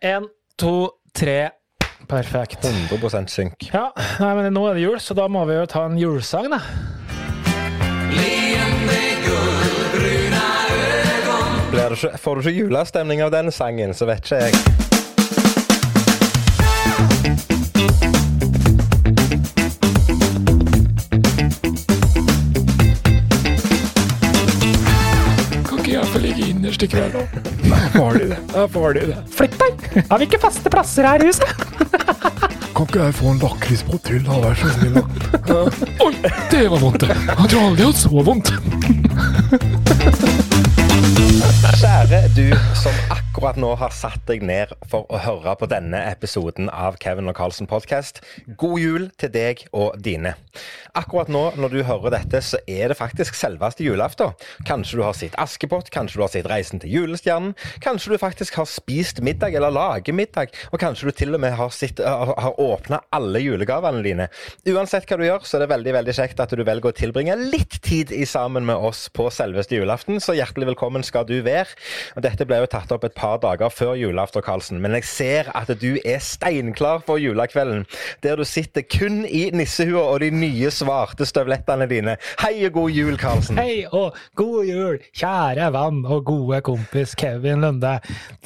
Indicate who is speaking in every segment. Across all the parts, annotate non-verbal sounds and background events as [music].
Speaker 1: Én, to, tre. Perfekt.
Speaker 2: 100 synk.
Speaker 1: Ja, nei, men nå er det jul, så da må vi jo ta en julesang, da.
Speaker 2: Blir du ikke, får du ikke julestemning av den sangen, så vet ikke jeg.
Speaker 3: Kan ikke jeg få ligge innerst i kveld, da? Får du det. Da får de det.
Speaker 1: Flytt deg! Har vi ikke faste plasser her i huset?
Speaker 3: Kan ikke jeg få en lakrisbåt til, da? Vær så snill. da? Oi, det var vondt. Jeg tror aldri jeg har hatt så vondt.
Speaker 2: Kjære du som akkurat nå har satt deg ned for å høre på denne episoden av Kevin og Carlsen podcast. God jul til deg og dine. Akkurat nå når du hører dette, så er det faktisk selveste julaften. Kanskje du har sett Askepott, kanskje du har sett Reisen til julestjernen. Kanskje du faktisk har spist middag eller lager middag, og kanskje du til og med har, sitt- har åpna alle julegavene dine. Uansett hva du gjør, så er det veldig veldig kjekt at du velger å tilbringe litt tid i sammen med oss på selveste julaften. Så hjertelig velkommen skal du være. Dette ble jo tatt opp et par dager før julaften, Karlsen, men jeg ser at du er steinklar for julekvelden, der du sitter kun i nissehua og de nye svarte støvlettene dine. Hei og god jul, Karlsen.
Speaker 1: Hei og god jul, kjære venn og gode kompis Kevin Lunde.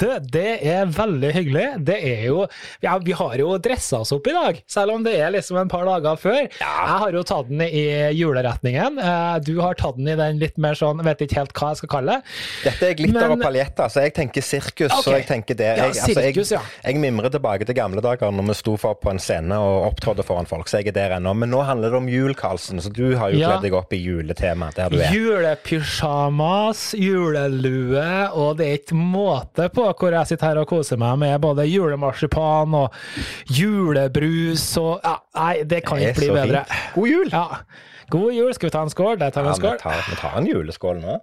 Speaker 1: Du, det er veldig hyggelig. Det er jo Ja, vi har jo dressa oss opp i dag, selv om det er liksom en par dager før. Jeg har jo tatt den i juleretningen. Eh, Du har tatt den i den litt mer sånn, vet ikke helt hva jeg skal kalle det.
Speaker 2: Dette er glitter
Speaker 1: Men-
Speaker 2: og paljetter, så jeg tenker sirkus.
Speaker 1: Ok.
Speaker 2: Så jeg tenker det.
Speaker 1: Ja,
Speaker 2: Jeg, altså,
Speaker 1: sirkus, ja.
Speaker 2: jeg, jeg mimrer tilbake til gamle dager når vi sto for på en scene og opptrådte foran folk, så jeg er der ennå. Men nå handler det om jul, Karlsen, så du har jo
Speaker 1: Ja.
Speaker 2: kledd deg opp i juletema der du er.
Speaker 1: Julepysjamas, julelue, og det er ikke måte på hvor jeg sitter her og koser meg med både julemarsipan og julebrus og ja, Nei, det kan ikke bli bedre.
Speaker 2: fint. God jul!
Speaker 1: Ja. God jul. Skal vi ta en skål? Der tar vi
Speaker 2: Ja, vi, tar, vi tar en juleskål nå.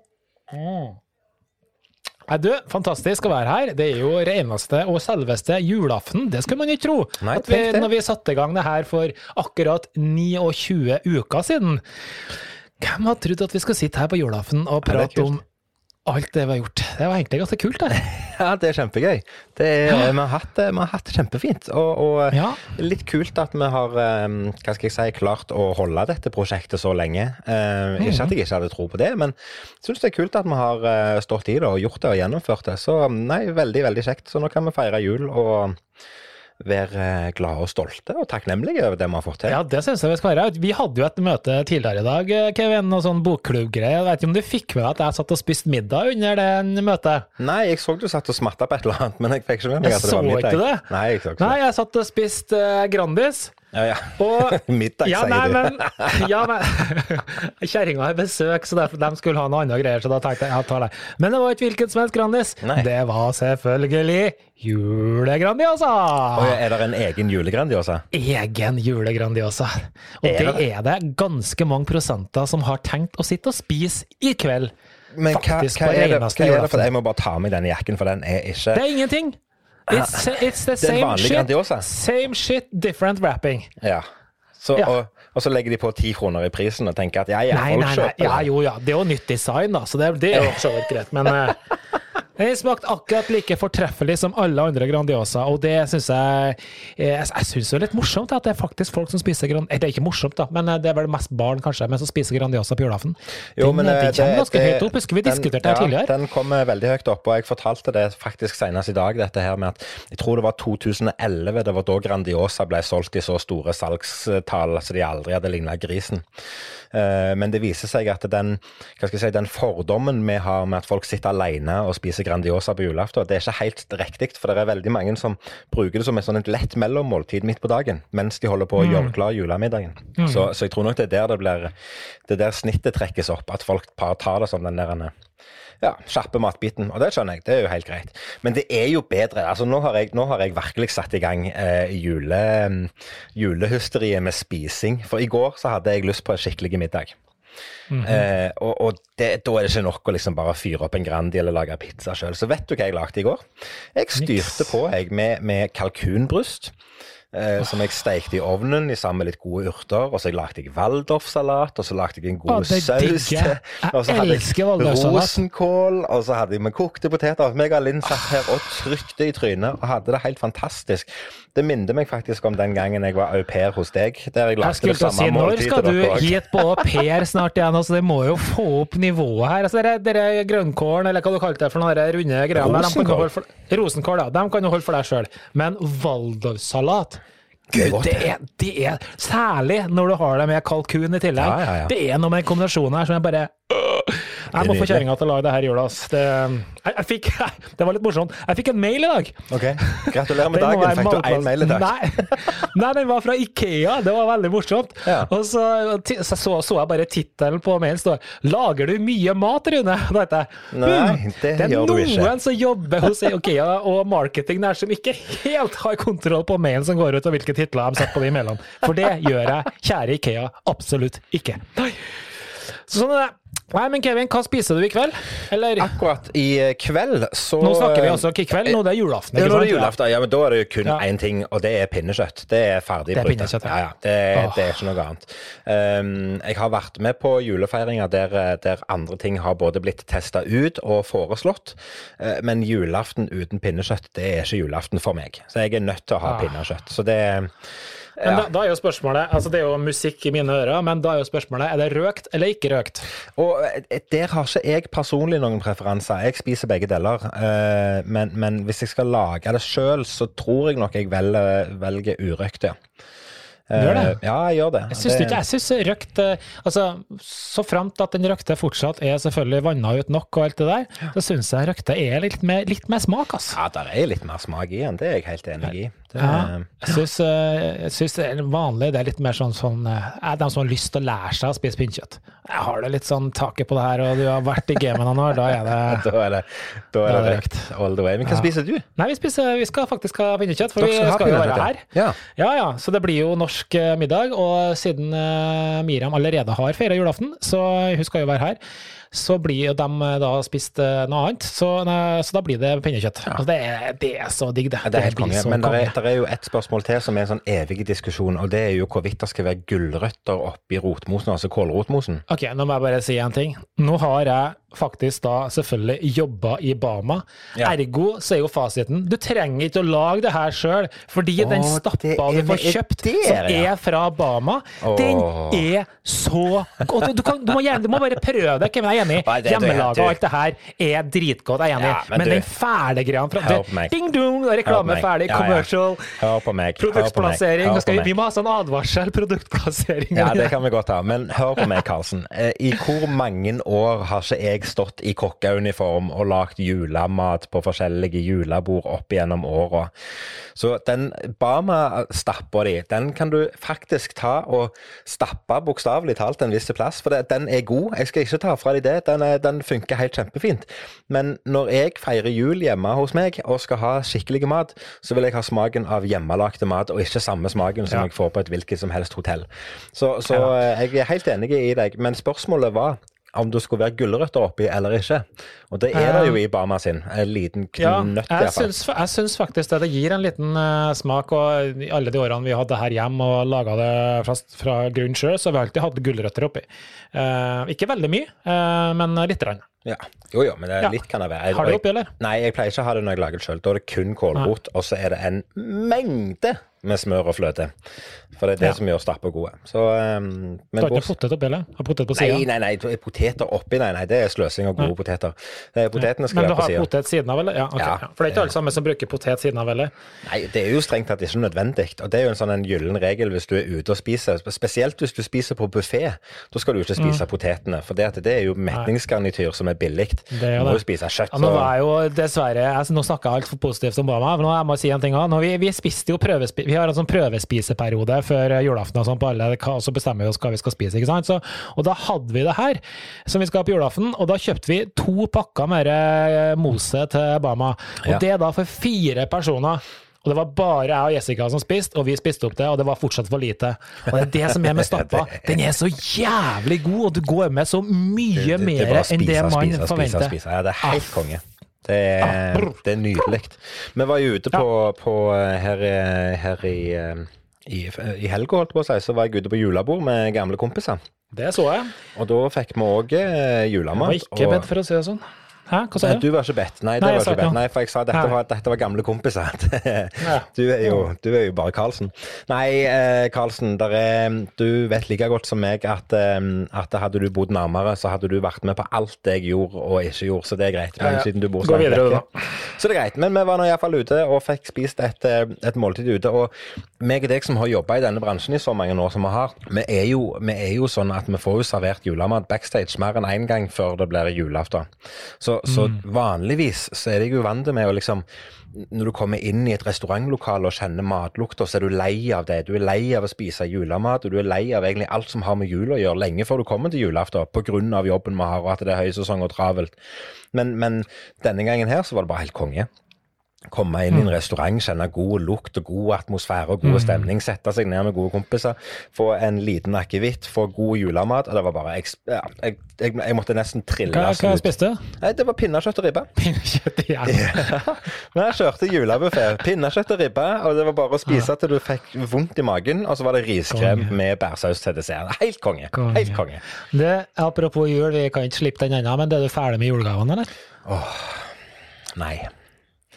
Speaker 1: Nei, du, fantastisk å være her. Det er jo reneste og selveste julaften. Det skulle man ikke tro.
Speaker 2: Nei,
Speaker 1: at vi, når vi satte i gang det her for akkurat 29 uker siden. Hvem hadde trodd at vi skulle sitte her på julaften og prate om alt det vi har gjort? Det var egentlig ganske kult, det. [laughs]
Speaker 2: Ja, det er kjempegøy. Det er, vi, har hatt, det- vi har hatt det kjempefint. Og, og
Speaker 1: Ja.
Speaker 2: litt kult at vi har eh, hva skal jeg si, klart å holde dette prosjektet så lenge. Eh, Ikke at jeg ikke hadde tro på det, men jeg syns det er kult at vi har eh, stått i det og gjort det og gjennomført det. Så nei, veldig, veldig kjekt. Så nå kan vi feire jul og være eh, glade og stolte og takknemlige over det vi har fått til.
Speaker 1: Ja, det syns jeg vi skal være. Vi hadde jo et møte tidligere i dag, Kevin, og sånn bokklubbgreie. Jeg vet ikke om du fikk med deg at jeg satt og spiste middag under det møtet?
Speaker 2: Nei, jeg så du satt og smatta på et eller annet, men jeg fikk ikke med meg
Speaker 1: Jeg
Speaker 2: at det var
Speaker 1: så ikke det.
Speaker 2: Nei, jeg så ikke
Speaker 1: Nei, jeg satt og spiste eh, Grandis.
Speaker 2: Ja, ja.
Speaker 1: Og [laughs]
Speaker 2: Middag,
Speaker 1: ja, nei, men, ja, men [laughs] Kjerringa har besøk, så derfor, de skulle ha noe annet greier, så da tenkte jeg jeg tar det. Men det var ikke hvilken som helst Grandis.
Speaker 2: Nei.
Speaker 1: Det var selvfølgelig julegrandiosa!
Speaker 2: Og er det en egen julegrandiosa?
Speaker 1: Egen julegrandiosa. Og
Speaker 2: Er
Speaker 1: det
Speaker 2: det?
Speaker 1: er det ganske mange prosenter som har tenkt å sitte og spise i kveld.
Speaker 2: Men hva,
Speaker 1: Faktisk
Speaker 2: hva, er det, hva er det? For jeg må bare ta med denne jakken, for den er ikke
Speaker 1: Det er ingenting. It's, it's the same shit.
Speaker 2: Grandiosa.
Speaker 1: Same shit, different wrapping.
Speaker 2: Ja. Så,
Speaker 1: Ja.
Speaker 2: Og, og så legger de på ti kroner i prisen og tenker at ja, ja,
Speaker 1: Nei,
Speaker 2: folk
Speaker 1: nei, nei.
Speaker 2: kjøper
Speaker 1: Ja, jo, ja. Det er jo nytt design, da, så det, det er jo for så vidt greit. Men [laughs] eh, den smakte akkurat like fortreffelig som alle andre Grandiosa, og det syns jeg eh, Jeg, jeg syns det er litt morsomt at det er faktisk folk som spiser Grandiosa Det er ikke morsomt, da, men eh, det er vel mest barn, kanskje, men som spiser Grandiosa på julaften.
Speaker 2: Jo,
Speaker 1: den,
Speaker 2: men,
Speaker 1: eh,
Speaker 2: eh,
Speaker 1: kommer ganske
Speaker 2: det-
Speaker 1: høyt opp. Husker vi
Speaker 2: den-
Speaker 1: ja, det her tidligere?
Speaker 2: Den kommer veldig høyt opp, og jeg fortalte det faktisk senest i dag, dette her med at jeg tror det var 2011, det var da Grandiosa ble solgt i så store salgstall så de aldri hadde ligna grisen. Eh, Men det viser seg at den, si, den fordommen vi har med at folk sitter alene og spiser Grandiosa på julaften, det er ikke helt riktig. For det er veldig mange som bruker det som et sånn et lett mellommåltid midt på dagen, mens de holder på å gjøre klar julemiddagen. Så, så jeg tror nok det er der det blir Det er der snittet trekkes opp, at folk tar det som den der ja, kjappe matbiten. Og det skjønner jeg, det er jo helt greit. Men det er jo bedre. altså Nå har jeg, nå har jeg virkelig satt i gang eh, jule, julehysteriet med spising. For i går så hadde jeg lyst på en skikkelig middag. eh, og og det, da er det ikke nok å liksom bare fyre opp en Grandi eller lage pizza sjøl. Så vet du hva jeg lagde i går? Jeg styrte på jeg med, med kalkunbryst. Eh, som jeg steikte i ovnen i sammen med litt gode urter. Og så lagde jeg waldorfsalat, og så lagde jeg en god saus til. [laughs] Og så hadde
Speaker 1: jeg
Speaker 2: rosenkål, og så hadde jeg med kokte poteter. Meg og Linn satt her og trykte i trynet og hadde det helt fantastisk. Det minner meg faktisk om den gangen jeg var au pair hos deg, der jeg
Speaker 1: Jeg
Speaker 2: lagde
Speaker 1: jeg
Speaker 2: det samme
Speaker 1: si, når skal du
Speaker 2: gi et
Speaker 1: hit på au pair snart igjen? Altså, det må jo få opp nivået her. Altså, dere, dere grønnkålen, eller hva du kalte det for noen runde greiene der, de
Speaker 2: Rosenkål.
Speaker 1: for, rosenkål, ja. De kan du holde for deg sjøl. Men waldorfsalat Gud, det er, det er Særlig når du har det med kalkun i tillegg.
Speaker 2: Ja, ja, ja.
Speaker 1: Det er noe med kombinasjonen her som jeg bare øh, Jeg må få kjerringa til å lage det her i jula. Det, jeg, jeg fikk, [laughs] det var litt morsomt. Jeg fikk en mail i dag.
Speaker 2: Ok, Gratulerer [laughs] med dagen. Fikk du én mail i dag?
Speaker 1: Nei. [laughs] Nei, den var fra Ikea. Det var veldig morsomt.
Speaker 2: Ja.
Speaker 1: Og så så, så, så jeg bare tittelen på mailen står 'Lager du mye mat, Rune?' Da heter jeg
Speaker 2: Nei,
Speaker 1: det,
Speaker 2: det
Speaker 1: er
Speaker 2: gjør du ikke.»
Speaker 1: noen som jobber hos Ikea og marketing der som ikke helt har kontroll på mailen som går ut, og hvilke titler de setter på de mailene. For det gjør jeg, kjære Ikea, absolutt ikke. Nei. Så sånn er det. Nei, men Kevin, hva spiser du i kveld? Eller
Speaker 2: Akkurat i eh, kveld så
Speaker 1: Nå snakker vi altså ikke i kveld, nå det er julaften.
Speaker 2: Ja,
Speaker 1: ikke
Speaker 2: nå er det
Speaker 1: er
Speaker 2: julaften. Ja, men da er det jo kun
Speaker 1: Ja.
Speaker 2: én ting, og det er pinnekjøtt. Det er ferdig
Speaker 1: Det er
Speaker 2: brytet.
Speaker 1: ja.
Speaker 2: ja. ja. Det,
Speaker 1: oh.
Speaker 2: det er ikke noe annet. Um, jeg har vært med på julefeiringer der, eh, der andre ting har både blitt testa ut og foreslått, eh, men julaften uten pinnekjøtt, det er ikke julaften for meg. Så jeg er nødt til å ha
Speaker 1: Ah.
Speaker 2: pinnekjøtt. Så det
Speaker 1: Men da, da er jo spørsmålet, altså det er jo musikk i mine ører, men da er jo spørsmålet er det røkt eller ikke røkt?
Speaker 2: Og eh, der har ikke jeg personlig noen preferanser. Jeg spiser begge deler. eh, Men, men hvis jeg skal lage det sjøl, så tror jeg nok jeg velger, velger urøkt, ja.
Speaker 1: Gjør det?
Speaker 2: Eh, Ja, jeg gjør det.
Speaker 1: Jeg syns
Speaker 2: Det-
Speaker 1: ikke, jeg syns røkt Altså, så framt at den røkte fortsatt er selvfølgelig vanna ut nok og alt det der, så syns jeg røkte er litt mer, litt mer smak, altså.
Speaker 2: Ja, der er litt mer smak i den, det er jeg helt enig i. Det,
Speaker 1: Ja, jeg syns, eh, jeg syns det er vanlig det er litt mer sånn sånn eh, Er de som har lyst til å lære seg å spise pinnekjøtt? Jeg har det litt sånn taket på det her, og du har vært i gamet noen år, da er det [laughs]
Speaker 2: Da er det, da er det røkt all the way. Men hva
Speaker 1: Ja.
Speaker 2: spiser du?
Speaker 1: Nei, vi, spiser, vi skal faktisk ha pinnekjøtt, for
Speaker 2: Dere
Speaker 1: vi
Speaker 2: skal
Speaker 1: skal jo være her.
Speaker 2: ja. Ja.
Speaker 1: Ja, så det blir jo norsk eh, middag, og siden Miriam allerede har feira julaften, så hun skal jo være her, så blir jo de eh, da spist eh, noe annet, så, så da blir det pinnekjøtt. Altså, det, er, det er så digg, det.
Speaker 2: det,
Speaker 1: det
Speaker 2: konge. Men det er, er jo et spørsmål til som er en sånn evig diskusjon, og det er jo hvorvidt det skal være gulrøtter oppi rotmosen, altså kålrotmosen.
Speaker 1: Ok, nå må jeg bare si en ting. Nå har jeg faktisk da selvfølgelig jobba i Bama.
Speaker 2: Ja.
Speaker 1: Ergo så er jo fasiten du trenger ikke å lage det her sjøl, fordi
Speaker 2: Åh, den
Speaker 1: stappa du får kjøpt,
Speaker 2: der,
Speaker 1: som
Speaker 2: ja.
Speaker 1: er fra Bama,
Speaker 2: Åh.
Speaker 1: den er så god. Du, kan, du, må gjerne, du må bare prøve det, Kevin, jeg enig.
Speaker 2: Det- det-
Speaker 1: Hjemmelaga og alt det her er dritgodt, jeg er enig.
Speaker 2: Ja, men
Speaker 1: men
Speaker 2: du-
Speaker 1: den fæle greia fra
Speaker 2: på.
Speaker 1: Ding dong, reklame ferdig, commercial,
Speaker 2: Ja, ja.
Speaker 1: Produktplassering. skal vi, må ha sånn advarsel, [laughs] produktplassering.
Speaker 2: Ja, det kan vi godt ha. Men hør på meg, Karlsen. Eh, I hvor mange år har ikke jeg stått i kokkeuniform og lagd julemat på forskjellige julebord opp gjennom åra? Så den Bama-stappa di, den kan du faktisk ta og stappe bokstavelig talt en viss plass, for det, den er god. Jeg skal ikke ta fra deg det, den, er, den funker helt kjempefint. Men når jeg feirer jul hjemme hos meg og skal ha skikkelig mat, så vil jeg ha smaken av hjemmelagde mat, og ikke samme smaken som
Speaker 1: Ja.
Speaker 2: jeg får på et hvilket som helst hotell. Så, så ja. jeg er helt enig i deg, men spørsmålet var om det skulle være gulrøtter oppi eller ikke. Og det er det jo i Bama sin. En liten
Speaker 1: Ja,
Speaker 2: knøtt,
Speaker 1: jeg
Speaker 2: iallfall.
Speaker 1: syns, jeg syns faktisk det. Det gir en liten uh, smak. Og i alle de årene vi hadde her hjemme og laga det fra, fra grunn sjø, så har vi alltid hatt gulrøtter oppi. Uh, ikke veldig mye, uh, men lite grann.
Speaker 2: Ja. Jo, jo, men det,
Speaker 1: Ja.
Speaker 2: litt kan det være. Jeg-
Speaker 1: Har du oppi, eller?
Speaker 2: Nei, jeg pleier ikke å ha det når jeg lager det sjøl. Da er det kun kålrot, og så er det en mengde med smør og fløte. For det er det
Speaker 1: Ja.
Speaker 2: som gjør stapper gode. Så, um,
Speaker 1: Du har ikke potet oppi, eller? Har potet på
Speaker 2: Nei,
Speaker 1: sida?
Speaker 2: nei, nei, er poteter oppi, nei, nei, det er sløsing av gode poteter. Potetene skal være på sida.
Speaker 1: Men du har potet siden av, eller? Ja, okay.
Speaker 2: Ja.
Speaker 1: For det er ikke alle sammen som bruker potet siden av, eller?
Speaker 2: Nei, det er jo strengt tatt ikke nødvendig. Og det er jo en sånn en gyllen regel hvis du er ute og spiser. Spesielt hvis du spiser på buffé. Da skal du ikke spise potetene, for det, det er jo metningsgarnityr som er billig. Du må jo spise kjøtt.
Speaker 1: Ja, nå var jeg jo dessverre jeg, Nå snakka jeg altfor positivt om Bama, men nå jeg må si en ting òg. Vi, vi jo prøvespi, Vi har en sånn prøvespiseperiode før julaften, og sånn på alle, og så bestemmer vi oss hva vi skal spise. ikke sant? Så, og da hadde vi det her, som vi skal ha på julaften, og da kjøpte vi to pakker med eh, mose til Bama. Og
Speaker 2: Ja.
Speaker 1: det da for fire personer. Og det var bare jeg og Jessica som spiste, og vi spiste opp det, og det var fortsatt for lite. Og det er det som er med stappa. [laughs] Den er så jævlig god, og du går med så mye
Speaker 2: er
Speaker 1: mer enn det man
Speaker 2: spiser,
Speaker 1: forventer.
Speaker 2: spiser. spise. Ja, det er helt konge. Det er, det er nydelig. Vi var jo ute på, på her, eh, her i, eh, i, i helga, holdt jeg på å si, så var jeg ute på julebord med gamle kompiser.
Speaker 1: Det så jeg.
Speaker 2: Og da fikk vi òg
Speaker 1: Jeg
Speaker 2: julemat.
Speaker 1: var ikke bedt for å si det sånn. Hæ, hva sa du?
Speaker 2: du var ikke bedt. Nei,
Speaker 1: Nei,
Speaker 2: var ikke bedt. Nei, for jeg sa dette var, dette var gamle kompiser. [laughs] Du er jo, du er jo bare Karlsen. Nei, eh, Karlsen, er, du vet like godt som meg at, eh, at hadde du bodd nærmere, så hadde du vært med på alt jeg gjorde og ikke gjorde, så det er greit. Men siden du bor så langt vekke- Så det er greit. Men vi var nå iallfall ute og fikk spist et, eh, et måltid ute. Og meg og deg som har jobba i denne bransjen i så mange år som vi har, vi er jo, vi er jo sånn at vi får jo servert julemat backstage mer enn én gang før det blir julaften. Så, så vanligvis så er jeg jo vant med å liksom når du kommer inn i et restaurantlokale og kjenner matlukta, så er du lei av det. Du er lei av å spise julemat, og du er lei av egentlig alt som har med jul å gjøre, lenge før du kommer til julaften, pga. jobben vi har, og at det er høysesong og travelt. Men, men denne gangen her så var det bare helt konge. Komme inn i en restaurant, kjenne god lukt og god atmosfære og god stemning. Sette seg ned med gode kompiser, få en liten akevitt, få god julemat. Og det var bare Jeg, jeg, jeg, jeg måtte nesten trille
Speaker 1: Hva, hva spiste du?
Speaker 2: Det var pinnekjøtt og ribbe.
Speaker 1: Pinnekjøtt igjen. [laughs]
Speaker 2: Men jeg kjørte julebuffé. Pinnekjøtt og ribbe. Og det var bare å spise til du fikk vondt i magen. Og så var det riskrem
Speaker 1: Konge.
Speaker 2: med bærsaus til dessert. Helt konge.
Speaker 1: Konge.
Speaker 2: Helt konge.
Speaker 1: Det, apropos jul, vi kan ikke slippe den ennå, men det er du ferdig med julegavene, eller?
Speaker 2: Nei.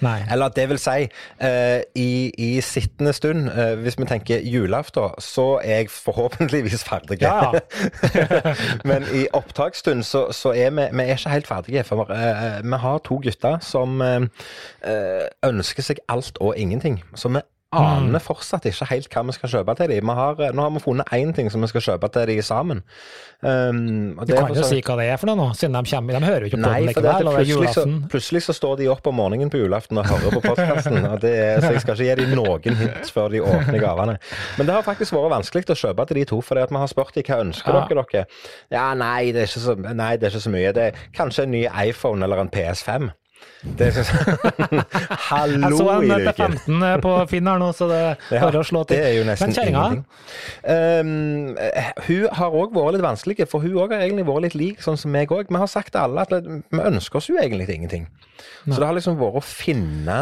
Speaker 1: Nei.
Speaker 2: Eller det vil si, uh, i, i sittende stund, uh, hvis vi tenker julaften, så er jeg forhåpentligvis ferdig.
Speaker 1: Ja, [laughs]
Speaker 2: Men i opptaksstund så, så er vi, vi er ikke helt ferdige. For uh, vi har to gutter som ønsker seg alt og ingenting. Så vi. Aner fortsatt ikke helt hva vi skal kjøpe til dem. Har, nå har vi funnet én ting som vi skal kjøpe til dem sammen. Um,
Speaker 1: Du kan jo
Speaker 2: så-
Speaker 1: si hva det er for noe nå, siden de kommer. De hører jo ikke på
Speaker 2: Nei,
Speaker 1: den likevel, det
Speaker 2: plutselig, så, plutselig så står de opp om morgenen på julaften og hører på podkasten. Så jeg skal ikke gi dem noen hint før de åpner gavene. Men det har faktisk vært vanskelig å kjøpe til de to, for vi har spurt dem hva ønsker
Speaker 1: Ja.
Speaker 2: dere dere. Ja, nei det, så, nei, det er ikke så mye. Det er kanskje en ny iPhone eller en PS5. Det er [laughs] Hallo
Speaker 1: Jeg så en
Speaker 2: etter
Speaker 1: 15 på Finn her nå, så det er
Speaker 2: Ja,
Speaker 1: å slå til.
Speaker 2: Det er jo nesten
Speaker 1: Men kjerringa.
Speaker 2: Um, eh, hun har òg vært litt vanskelig, for hun òg har egentlig vært litt lik sånn som meg òg. Vi har sagt til alle at vi ønsker oss jo egentlig ingenting. Så det har liksom vært å finne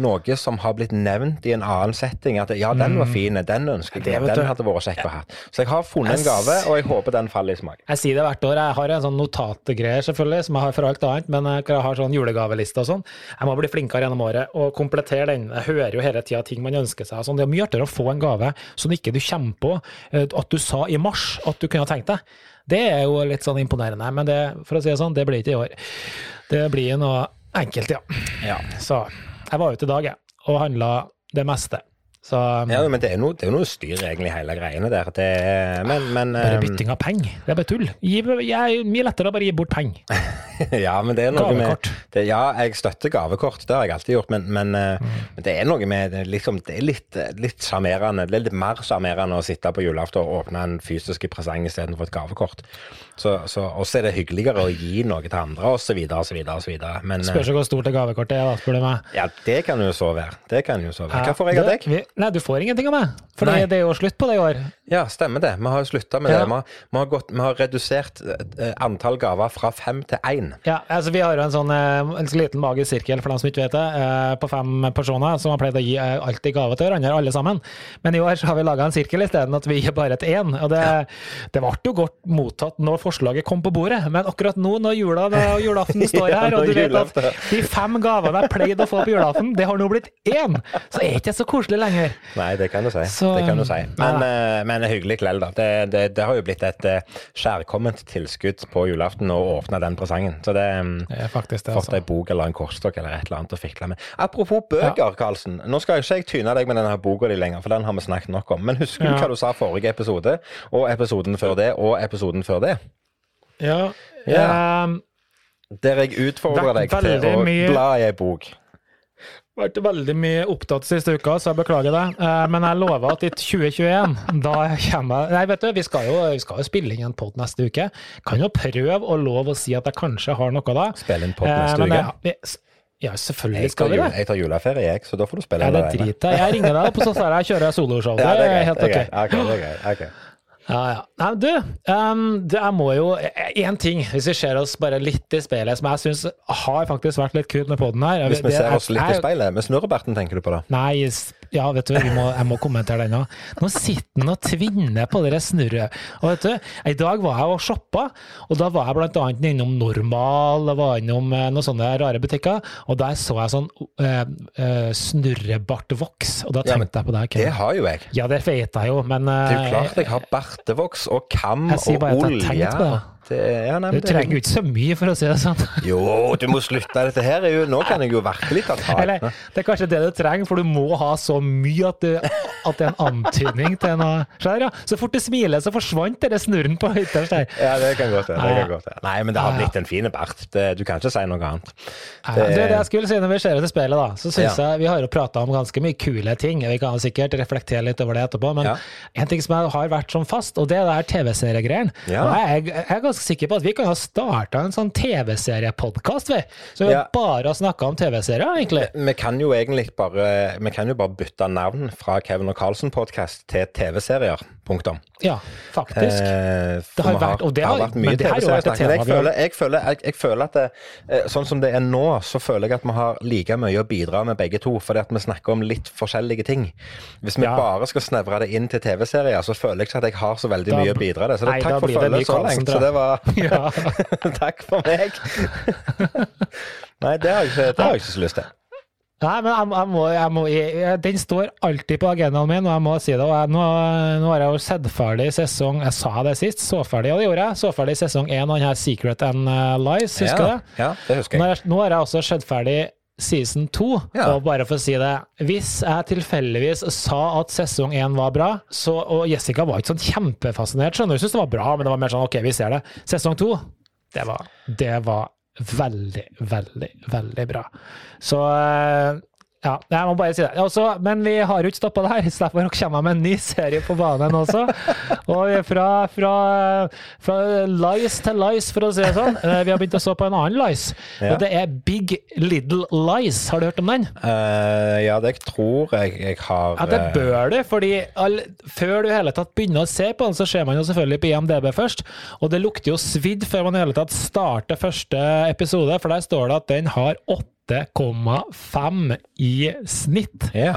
Speaker 2: noe som har blitt nevnt i en annen setting. At ja, den var fin, den ønsker jeg, den hadde vært kjekk å ha. Så jeg har funnet en gave, og jeg håper den faller i smak.
Speaker 1: Jeg sier det hvert år. Jeg har en sånn notatgreier selvfølgelig, som jeg har for alt annet, men jeg har sånn julegaveliste og sånn. Jeg må bli flinkere gjennom året og komplettere den. Jeg hører jo hele tida ting man ønsker seg. Sånn. Det er mye artigere å få en gave som ikke du kommer på eh, at du sa i mars at du kunne ha tenkt deg. Det er jo litt sånn imponerende, men det, for å si det sånn, det blir ikke i år. Det blir noe enkelt, ja.
Speaker 2: Ja.
Speaker 1: Så jeg var ute i dag, jeg, og handla det meste. Så
Speaker 2: Ja, men det er noe, det er noe styr, egentlig, hele greiene der. Det men, men
Speaker 1: bare
Speaker 2: um,
Speaker 1: bytting av penger, det er bare tull. Gi, jeg, mye lettere å bare gi bort penger. [laughs]
Speaker 2: Ja, men det er noe
Speaker 1: Gavekort.
Speaker 2: med det, Ja, jeg støtter gavekort, det har jeg alltid gjort, men, men, eh,
Speaker 1: Mm.
Speaker 2: men det er noe med liksom, Det er litt litt sjarmerende. Det er litt mer sjarmerende å sitte på julaften og åpne en fysisk presang istedenfor et gavekort. Så, så, også er det hyggeligere å gi noe til andre, osv., osv., osv.
Speaker 1: Spørs jo hvor stort det gavekortet er, da, spør du meg.
Speaker 2: ja, det kan jo så være. Det kan jo så være. Hva får jeg av deg?
Speaker 1: Nei, du får ingenting av meg. For det, det er jo slutt på det i år.
Speaker 2: Ja, stemmer det. Vi har slutta med
Speaker 1: Ja.
Speaker 2: det. Vi har, vi, har gått, vi har redusert eh, antall gaver fra fem til én.
Speaker 1: Ja, altså Vi har jo en sånn eh, en liten magisk sirkel for dem som ikke vet det, eh, på fem personer som har pleid å gi alltid gave til hverandre, alle sammen. Men i år så har vi laga en sirkel isteden, at vi gir bare til én. Og det, det ble jo godt mottatt når forslaget kom på bordet, men akkurat nå når jula og julaften [laughs] står
Speaker 2: Ja,
Speaker 1: her, og du vet at de fem gavene jeg pleide å få på julaften, det har nå blitt én! Så er ikke det så koselig lenger.
Speaker 2: Nei, det kan du si.
Speaker 1: Så-
Speaker 2: det kan du si. Men,
Speaker 1: Ja.
Speaker 2: eh, men hyggelig lell, da. Det, det, det har jo blitt et skjærkomment kjærkomment tilskudd på julaften å åpne den presangen. Så det mm,
Speaker 1: Det er faktisk det,
Speaker 2: Fått
Speaker 1: altså.
Speaker 2: ei bok eller en kortstokk eller et eller annet å fikle med. Apropos bøker, Karlsen. Nå skal ikke jeg tyne deg med denne boka di lenger, for den har vi snakket nok om. Men husker du
Speaker 1: Ja.
Speaker 2: hva du sa forrige episode, og episoden før det, og episoden før det?
Speaker 1: Ja.
Speaker 2: Ja.
Speaker 1: ehm,
Speaker 2: Der jeg utfordrer deg til å
Speaker 1: mye-
Speaker 2: bla i ei bok.
Speaker 1: Vært veldig mye opptatt siste uka, så jeg beklager det. Eh, Men jeg lover at i 2021, da kommer jeg Nei, vet du, vi skal jo, vi skal jo spille inn en pod neste uke. Kan jo prøve å love å si at jeg kanskje har noe da.
Speaker 2: Spille inn pod
Speaker 1: Eh,
Speaker 2: neste
Speaker 1: men
Speaker 2: uke.
Speaker 1: Ja, selvfølgelig skal vi det.
Speaker 2: jeg tar juleferie, jeg, så da får du spille
Speaker 1: Ja, det driter jeg. Jeg ringer deg og så sier jeg soloshow.
Speaker 2: Det er
Speaker 1: helt ok.
Speaker 2: okay, det er greit. ok.
Speaker 1: Ja, ja. Nei, du, um, det må jo Én ting, hvis vi ser oss bare litt i speilet, som jeg syns har faktisk vært litt kult med poden her.
Speaker 2: Hvis vi
Speaker 1: Det-
Speaker 2: ser oss litt i speilet. Med snurrebarten, tenker du på da?
Speaker 1: Nei, ja, vet du, må, jeg må kommentere den òg. Nå sitter han og tvinner på det snurret. Og vet du, I dag var jeg og shoppa, og da var jeg annet innom Normal, og var innom eh, noen sånne rare butikker, og der så jeg sånn eh, eh, snurrebartvoks, og da tenkte jeg på deg.
Speaker 2: Det har jo jeg.
Speaker 1: Ja, det vet jeg jo, men
Speaker 2: Det er jo
Speaker 1: eh,
Speaker 2: klart jeg har bartevoks og kam og olje.
Speaker 1: Jeg sier bare at jeg har tenkt på det.
Speaker 2: Det, ja, nei,
Speaker 1: du trenger jo ikke så mye, for å si det sånn. [laughs]
Speaker 2: Jo, du må slutte. Dette her er jo Nå kan jeg jo virkelig ta tak.
Speaker 1: Eller, det er kanskje det du trenger, for du må ha så mye at, du, at det er en antydning til noe. Skjer, ja. Så fort du smiler, så forsvant den snurren på ytterst der.
Speaker 2: Ja, det kan godt være.
Speaker 1: Ja.
Speaker 2: Nei, men det har blitt en fin bart. Du kan ikke si noe annet.
Speaker 1: Ja, det, det jeg skulle si når vi ser oss i speilet, da, så syns jeg vi har jo prata om ganske mye kule ting. Vi kan sikkert reflektere litt over det etterpå, men en ting som har vært sånn fast, og det er det her TV-seriegreiene.
Speaker 2: Ja.
Speaker 1: Og jeg, jeg er ganske sikker på at vi kan ha starta en sånn TV-seriepodkast, vi. Så vi
Speaker 2: Ja.
Speaker 1: bare har snakka om TV-serier, egentlig.
Speaker 2: Vi kan jo egentlig bare Vi kan jo bare bytte navn fra Kevin og Carlsen-podkast til TV-serier. Punktum.
Speaker 1: Ja, faktisk.
Speaker 2: Eh, det
Speaker 1: har vært- og det har- har vært mye
Speaker 2: TV-seriesnakk. Men jeg føler, jeg, føler, jeg, jeg føler at det, eh, sånn som det er nå, så føler jeg at vi har like mye å bidra med begge to. Fordi at vi snakker om litt forskjellige ting. Hvis vi
Speaker 1: Ja.
Speaker 2: bare skal snevre det inn til TV-serier, så føler jeg ikke at jeg har så veldig
Speaker 1: Da-
Speaker 2: mye å bidra med. Så det,
Speaker 1: Nei,
Speaker 2: takk for følget så
Speaker 1: lenge.
Speaker 2: Så det var [laughs] [laughs] Takk for meg. [laughs] Nei, det har jeg ikke, det har jeg ikke så lyst til.
Speaker 1: Nei, men jeg, jeg må, jeg må, jeg, den står alltid på agendaen min, og jeg må si det. Og nå, nå har jeg jo sett ferdig sesong Jeg sa det sist, så ferdig, og det gjorde jeg. Så ferdig sesong én av her Secret and uh, Lies, husker du
Speaker 2: ja,
Speaker 1: det?
Speaker 2: Ja, det husker jeg.
Speaker 1: Nå, nå har jeg også sett ferdig season to,
Speaker 2: Ja.
Speaker 1: og bare for å si det Hvis jeg tilfeldigvis sa at sesong én var bra, så, og Jessica var ikke sånn kjempefascinert, skjønner du, hun syntes det var bra, men det var mer sånn OK, vi ser det. Sesong to, det var, det var veldig, veldig, veldig bra. Så eh, ja, jeg må bare si det. Også, men vi har jo ikke stoppa der, så derfor kommer jeg med en ny serie på banen også. Og fra, fra, fra lies til lies, for å si det sånn. Eh, Vi har begynt å se på en annen lies,
Speaker 2: Ja.
Speaker 1: og det er Big Little Lies. Har du hørt om den?
Speaker 2: Uh, ja, det tror jeg jeg har
Speaker 1: Ja, det
Speaker 2: eh,
Speaker 1: bør du, fordi all, før du i hele tatt begynner å se på den, så ser man jo selvfølgelig på IMDb først, og det lukter jo svidd før man i hele tatt starter første episode, for der står det at den har 8,5 i snitt.
Speaker 2: Ja,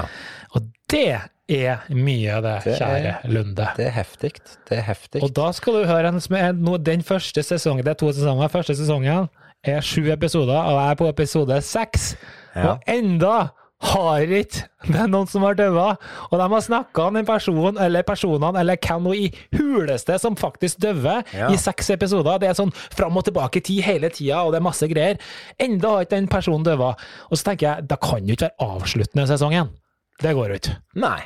Speaker 1: Og det er mye, det,
Speaker 2: Det er-
Speaker 1: kjære Lunde.
Speaker 2: det er heftig. Det er heftig.
Speaker 1: Og da skal du høre en som er den første sesongen, det er to sesonger, første sesongen er sju episoder, og jeg er på episode seks.
Speaker 2: Ja.
Speaker 1: Og enda har ikke det er noen som har dødd. og de har snakka om den personen, eller personene, eller hvem nå i huleste som faktisk døver,
Speaker 2: Ja.
Speaker 1: i seks episoder. Det er sånn fram og tilbake i tid hele tida, og det er masse greier. Enda har ikke den personen dødd. Og så tenker jeg, da kan jo ikke være avsluttende sesongen. Det går jo ikke.
Speaker 2: Nei.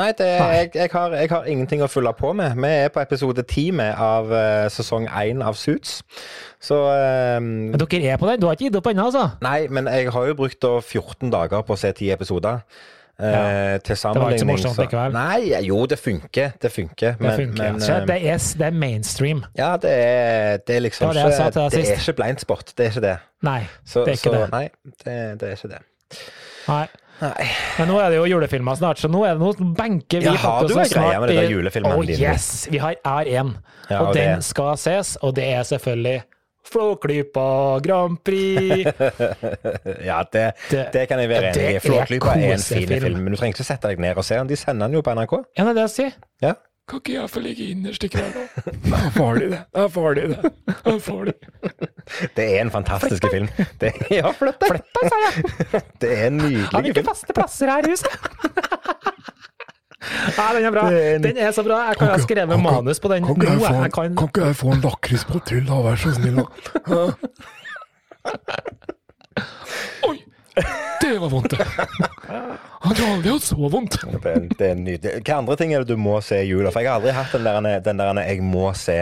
Speaker 2: Nei, det, Jeg, jeg, har, jeg har ingenting å følge på med. Vi er på episode ti av uh, sesong én av Suits. Så eh,
Speaker 1: Men dere er på den? Du har ikke gitt opp ennå, altså?
Speaker 2: Nei, men jeg har jo brukt da 14 dager på å se ti episoder. Eh, til
Speaker 1: Det var ikke så
Speaker 2: sammenligning
Speaker 1: morsomt likevel.
Speaker 2: Nei, jo, det funker. Det funker.
Speaker 1: Det
Speaker 2: Men,
Speaker 1: funker.
Speaker 2: men
Speaker 1: Så
Speaker 2: eh,
Speaker 1: det, er, det er mainstream.
Speaker 2: ja, det er, det er liksom
Speaker 1: Det
Speaker 2: ikke
Speaker 1: det
Speaker 2: Det er ikke blindspot. Det er ikke det.
Speaker 1: Nei,
Speaker 2: Så,
Speaker 1: det er ikke
Speaker 2: så,
Speaker 1: det.
Speaker 2: Nei, det, det er ikke det.
Speaker 1: Nei.
Speaker 2: Nei.
Speaker 1: Men nå er det jo julefilmer snart, så nå er det noe benker vi
Speaker 2: Ja,
Speaker 1: faktisk
Speaker 2: en
Speaker 1: snart i- Oh, yes! Vi har R1,
Speaker 2: Ja,
Speaker 1: og,
Speaker 2: og
Speaker 1: den
Speaker 2: det-
Speaker 1: skal ses, og det er selvfølgelig Flåklypa Grand Prix. [laughs]
Speaker 2: Ja, det,
Speaker 1: Det-
Speaker 2: det kan jeg være enig i. Flåklypa er en fin film, men du trenger ikke sette deg ned og se den. De sender den jo på NRK.
Speaker 1: Ja, det er det jeg sier.
Speaker 2: Ja.
Speaker 3: Kan ikke jeg få ligge innerst i kveld, da? Det er farlig, det. Det er farlig, det. Er farlig.
Speaker 2: Det er en fantastisk film. Det, ja, flytt deg!
Speaker 1: Flytt deg, sa jeg!
Speaker 2: Det er en
Speaker 1: Har vi ikke faste plasser her i huset? Nei, den er bra. Den er så bra. Jeg kan ha skrevet manus på den
Speaker 3: Kan ikke jeg få en,
Speaker 1: Jeg kan
Speaker 3: kan ikke jeg få en lakrispott til, da? Vær så snill. da. Oi! Det var vondt, det. [laughs] Jeg har aldri hatt så vondt.
Speaker 2: Det er, det er nydelig. Hva andre ting er det du må se i jula? For jeg har aldri hatt den der, den der jeg må se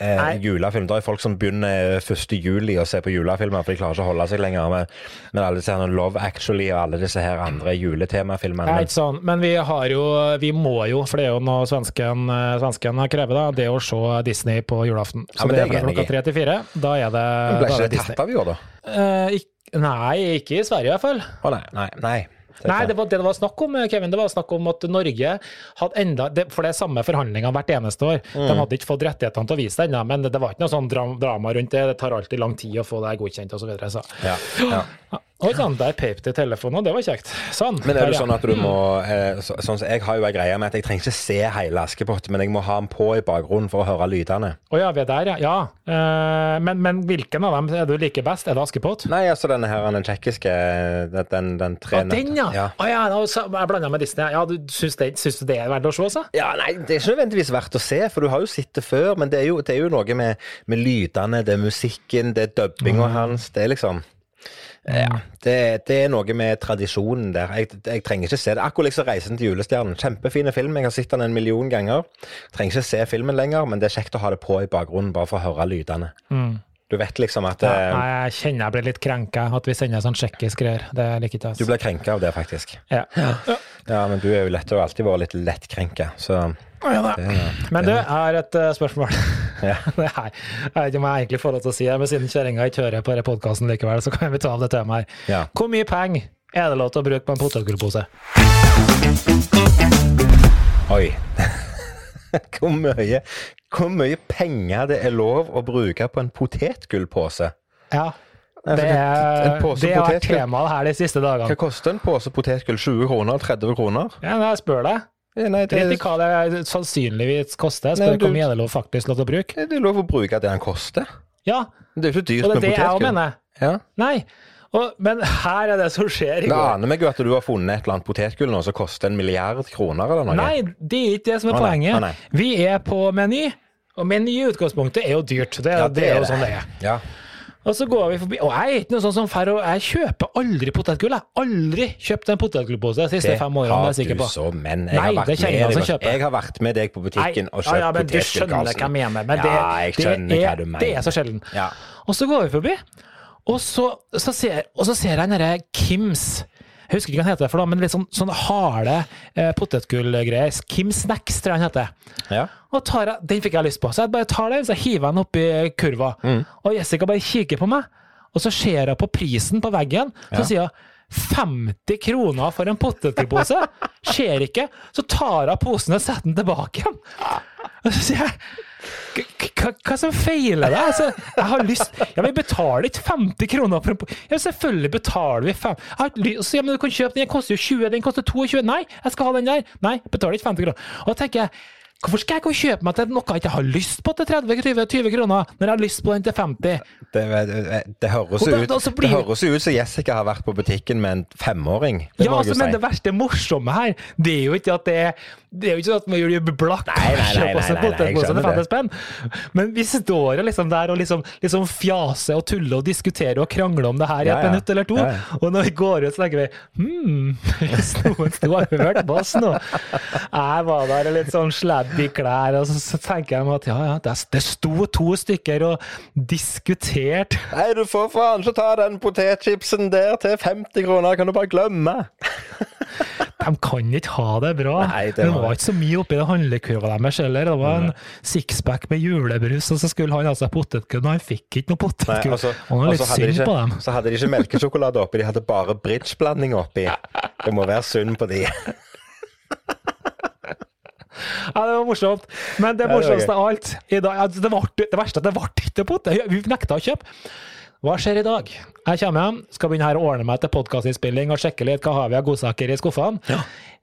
Speaker 2: eh, julefilm. Det er folk som begynner 1. juli å se på julefilmer, for de klarer ikke å holde seg lenger med, med alle disse her Love Actually og alle disse her andre juletemafilmene. Men-
Speaker 1: ikke sånn, men vi har jo, vi må jo, for det er jo noe svensken, eh, svensken krever, da, det å se Disney på julaften. Så
Speaker 2: ja,
Speaker 1: det
Speaker 2: det
Speaker 1: er fra klokka tre til fire. Da er det,
Speaker 2: Ble
Speaker 1: da
Speaker 2: ikke
Speaker 1: det
Speaker 2: tatt av i år, da?
Speaker 1: Eh, ikke, nei, ikke i Sverige i hvert fall.
Speaker 2: Å nei, nei, nei.
Speaker 1: Nei, det var det det var snakk om, Kevin. Det var snakk om at Norge hadde enda det, For det er samme forhandlingene hvert eneste år.
Speaker 2: Mm.
Speaker 1: De hadde ikke fått rettighetene til å vise det ennå, men det, det var ikke noe sånn drama rundt det. Det tar alltid lang tid å få det godkjent osv. Så videre, så.
Speaker 2: Ja, ja.
Speaker 1: Oi sann, der peip det i telefonen, og det var kjekt. Sånn.
Speaker 2: Men er det sånn at du må eh, så, sånn, som Jeg har jo ei greie med at jeg trenger ikke se hele Askepott, men jeg må ha den på i bakgrunnen for å høre lydene.
Speaker 1: Å ja, vi er der, ja. ja. Eh, men, men hvilken av dem er du liker best? Er det Askepott?
Speaker 2: Nei, altså denne her, den tsjekkiske Den, den, den tre
Speaker 1: Å, den, ja!
Speaker 2: ja.
Speaker 1: Å ja, jeg blanda med Disney. Ja, du syns, det, syns du det er verdt å se, så?
Speaker 2: Ja, nei, Det er ikke nødvendigvis verdt å se, for du har jo sett det før. Men det er jo, det er jo noe med, med lydene, det er musikken, det er dubbinga
Speaker 1: Mm.
Speaker 2: hans. Det er liksom Ja. Det, det er noe med tradisjonen der. Jeg, jeg trenger ikke se det. Akkurat liksom 'Reisen til julestjernen'. Kjempefine film. Jeg har sett den en million ganger. Trenger ikke se filmen lenger, men det er kjekt å ha det på i bakgrunnen, bare for å høre lydene. Du vet liksom at
Speaker 1: Ja,
Speaker 2: eh,
Speaker 1: nei, jeg kjenner jeg blir litt krenka at vi sender sånn tsjekkisk greier. Det liker ikke jeg.
Speaker 2: Du blir krenka av det, faktisk.
Speaker 1: Ja.
Speaker 2: Ja, men du er jo lett, og har alltid vært litt lettkrenka, så det,
Speaker 1: Men du, jeg har et eh, spørsmål. [laughs]
Speaker 2: Ja.
Speaker 1: her jeg vet ikke om jeg egentlig får lov til å si det, men siden kjerringa ikke hører på denne podkasten likevel, så kan vi ta av det temaet her.
Speaker 2: Ja.
Speaker 1: Hvor mye penger er det lov til å bruke på en potetgullpose?
Speaker 2: Oi. [laughs] hvor, mye, hvor mye penger det er lov å bruke på en potetgullpose?
Speaker 1: Ja. Det, er, det har vært temaet her de siste dagene.
Speaker 2: Hva koster en pose potetgull? 20 kroner? 30 kroner?
Speaker 1: Ja, jeg spør deg.
Speaker 2: Eh, Nei, det,
Speaker 1: Drit i hva det sannsynligvis koster. Jeg
Speaker 2: Nei,
Speaker 1: spør
Speaker 2: du-
Speaker 1: hvor mye er det lov faktisk lov til å bruke.
Speaker 2: det er lov å bruke det den koster.
Speaker 1: Ja,
Speaker 2: Det er jo ikke dyrt
Speaker 1: og det er det jeg òg mener.
Speaker 2: Ja.
Speaker 1: Nei. Og, men her er det som skjer i
Speaker 2: Det aner meg jo at du har funnet et eller annet potetgull nå som koster en milliard kroner eller noe.
Speaker 1: Nei, det er ikke det som er
Speaker 2: nei.
Speaker 1: poenget. Vi er på Meny, og Meny i utgangspunktet er jo dyrt. Det,
Speaker 2: Ja,
Speaker 1: det er jo sånn det er.
Speaker 2: Ja.
Speaker 1: Og så går vi forbi Og jeg er ikke noe sånn som fer, jeg kjøper aldri potetgull. Jeg har aldri kjøpt en potetgullpose de siste fem årene. det har jeg
Speaker 2: du så, men jeg
Speaker 1: Nei,
Speaker 2: har vært
Speaker 1: jeg
Speaker 2: med Jeg har vært med deg på butikken og kjøpt
Speaker 1: ja, men du
Speaker 2: potetgull,
Speaker 1: skjønner hva jeg mener. Men det,
Speaker 2: ja, jeg
Speaker 1: det,
Speaker 2: hva
Speaker 1: er,
Speaker 2: du mener.
Speaker 1: det er så sjelden.
Speaker 2: Ja.
Speaker 1: Og så går vi forbi, og så, så, ser, og så ser jeg den derre Kims Jeg husker ikke hva han heter, for da, men litt sånn, sånn harde eh, potetgullgreier. Kim Snacks, tror jeg han heter.
Speaker 2: Ja.
Speaker 1: Og tar jeg, Den fikk jeg lyst på, så jeg bare tar den så hiver jeg den oppi kurva.
Speaker 2: Mm.
Speaker 1: Og Jessica bare kikker på meg, og så ser jeg på prisen på veggen, så sier hun 50 kroner for en potetgullpose? [laughs] Skjer ikke. Så tar jeg posen og setter den tilbake igjen. Og så sier jeg "K- k- hva som feiler deg? Altså, jeg har lyst Ja, vi betaler ikke 50 kroner for en. Ja, selvfølgelig betaler vi fem... Jeg har lyst, så, ja, men du kan kjøpe den, den koster jo 20, den koster 22. Nei, jeg skal ha den der. Nei, betaler ikke 50 kroner. Og da tenker jeg Hvorfor skal jeg gå og kjøpe meg til noe jeg ikke har lyst på til 30-20 kroner, når jeg har lyst på den til 50?
Speaker 2: Det, det, det, høres
Speaker 1: jo
Speaker 2: ut,
Speaker 1: blir-
Speaker 2: ut som Jessica har vært på butikken med en femåring.
Speaker 1: Ja, altså, men det verste morsomme her, det er jo ikke at det er det er jo ikke sånn at man gjør det blakk
Speaker 2: Nei, nei, nei,
Speaker 1: kjøper oss en
Speaker 2: nei, nei, jeg
Speaker 1: potetpose til
Speaker 2: skjønner
Speaker 1: 50 spenn. Men vi står liksom der og liksom, liksom fjaser og tuller og diskuterer og krangler om det her i et
Speaker 2: ja.
Speaker 1: minutt eller to.
Speaker 2: Ja, ja.
Speaker 1: Og når vi går ut, så tenker vi hm, [laughs] hvis noen sto og hørte på oss nå Jeg var der litt sånn sladdy klær, og så, så tenker jeg meg at ja, ja, det, det sto to stykker og diskuterte.
Speaker 2: Nei, du får faen ikke ta den potetchipsen der til 50 kroner, kan du bare glemme.
Speaker 1: De kan ikke ha det bra.
Speaker 2: Nei, det
Speaker 1: det,
Speaker 2: var-
Speaker 1: var ikke så mye oppi det handlekurva deres heller. Det var en sixpack med julebrus, og så skulle han ha seg potetgull, og han fikk ikke noe potetgull. Altså, han var litt
Speaker 2: så
Speaker 1: synd
Speaker 2: ikke-
Speaker 1: på dem.
Speaker 2: Så hadde de ikke melkesjokolade oppi, de hadde bare bridgeblanding oppi. [laughs] Det må være synd på de.
Speaker 1: Ja, det var morsomt. Men det
Speaker 2: Ja,
Speaker 1: morsomste av alt i dag, altså, det, var, det verste er at det ble ikke potet. Vi nekta å kjøpe. Hva skjer i dag? Jeg kommer hjem, skal begynne her å ordne meg til podkastinnspilling og sjekke litt hva har vi av godsaker i skuffene.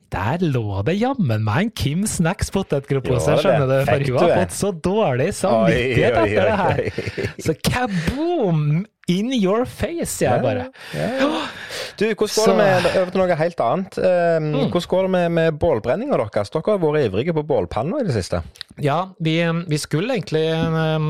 Speaker 1: Der lå det jammen meg en Kim Snacks potetgullpose, skjønner du, for hun har fått så dårlig samvittighet etter det her. Så kaboom! In your face, sier jeg bare.
Speaker 2: Du, hvordan går
Speaker 1: Så-
Speaker 2: det med over til noe helt annet? Um,
Speaker 1: Mm.
Speaker 2: Hvordan går det med, med bålbrenninga deres? Dere har vært ivrige på bålpanna i det siste.
Speaker 1: Ja, vi, vi skulle egentlig um,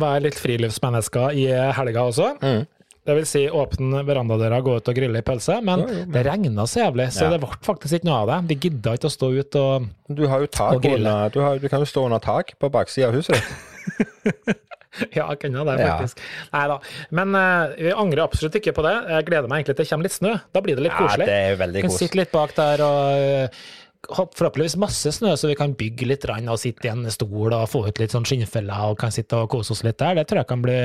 Speaker 1: være litt friluftsmennesker i helga også.
Speaker 2: Mm.
Speaker 1: Det vil si åpne verandadøra, gå ut og grille i pølse. Men det regna så jævlig, så
Speaker 2: Ja.
Speaker 1: det ble faktisk ikke noe av det. Vi gidda ikke å stå ut og
Speaker 2: Du har jo tak
Speaker 1: Og grille.
Speaker 2: under, du, har, du kan jo stå under tak på baksida av huset ditt. [laughs] [laughs]
Speaker 1: Ja, jeg jo det,
Speaker 2: Ja.
Speaker 1: faktisk. Nei da. Men uh, vi angrer absolutt ikke på det. Jeg gleder meg egentlig til det kommer litt snø. Da blir det litt
Speaker 2: Ja,
Speaker 1: koselig.
Speaker 2: det er veldig
Speaker 1: kan sitte litt bak der og, forhåpentligvis masse snø, så vi kan bygge litt og sitte i en stol og få ut litt sånn skinnfeller og kan sitte og kose oss litt der. Det tror jeg kan bli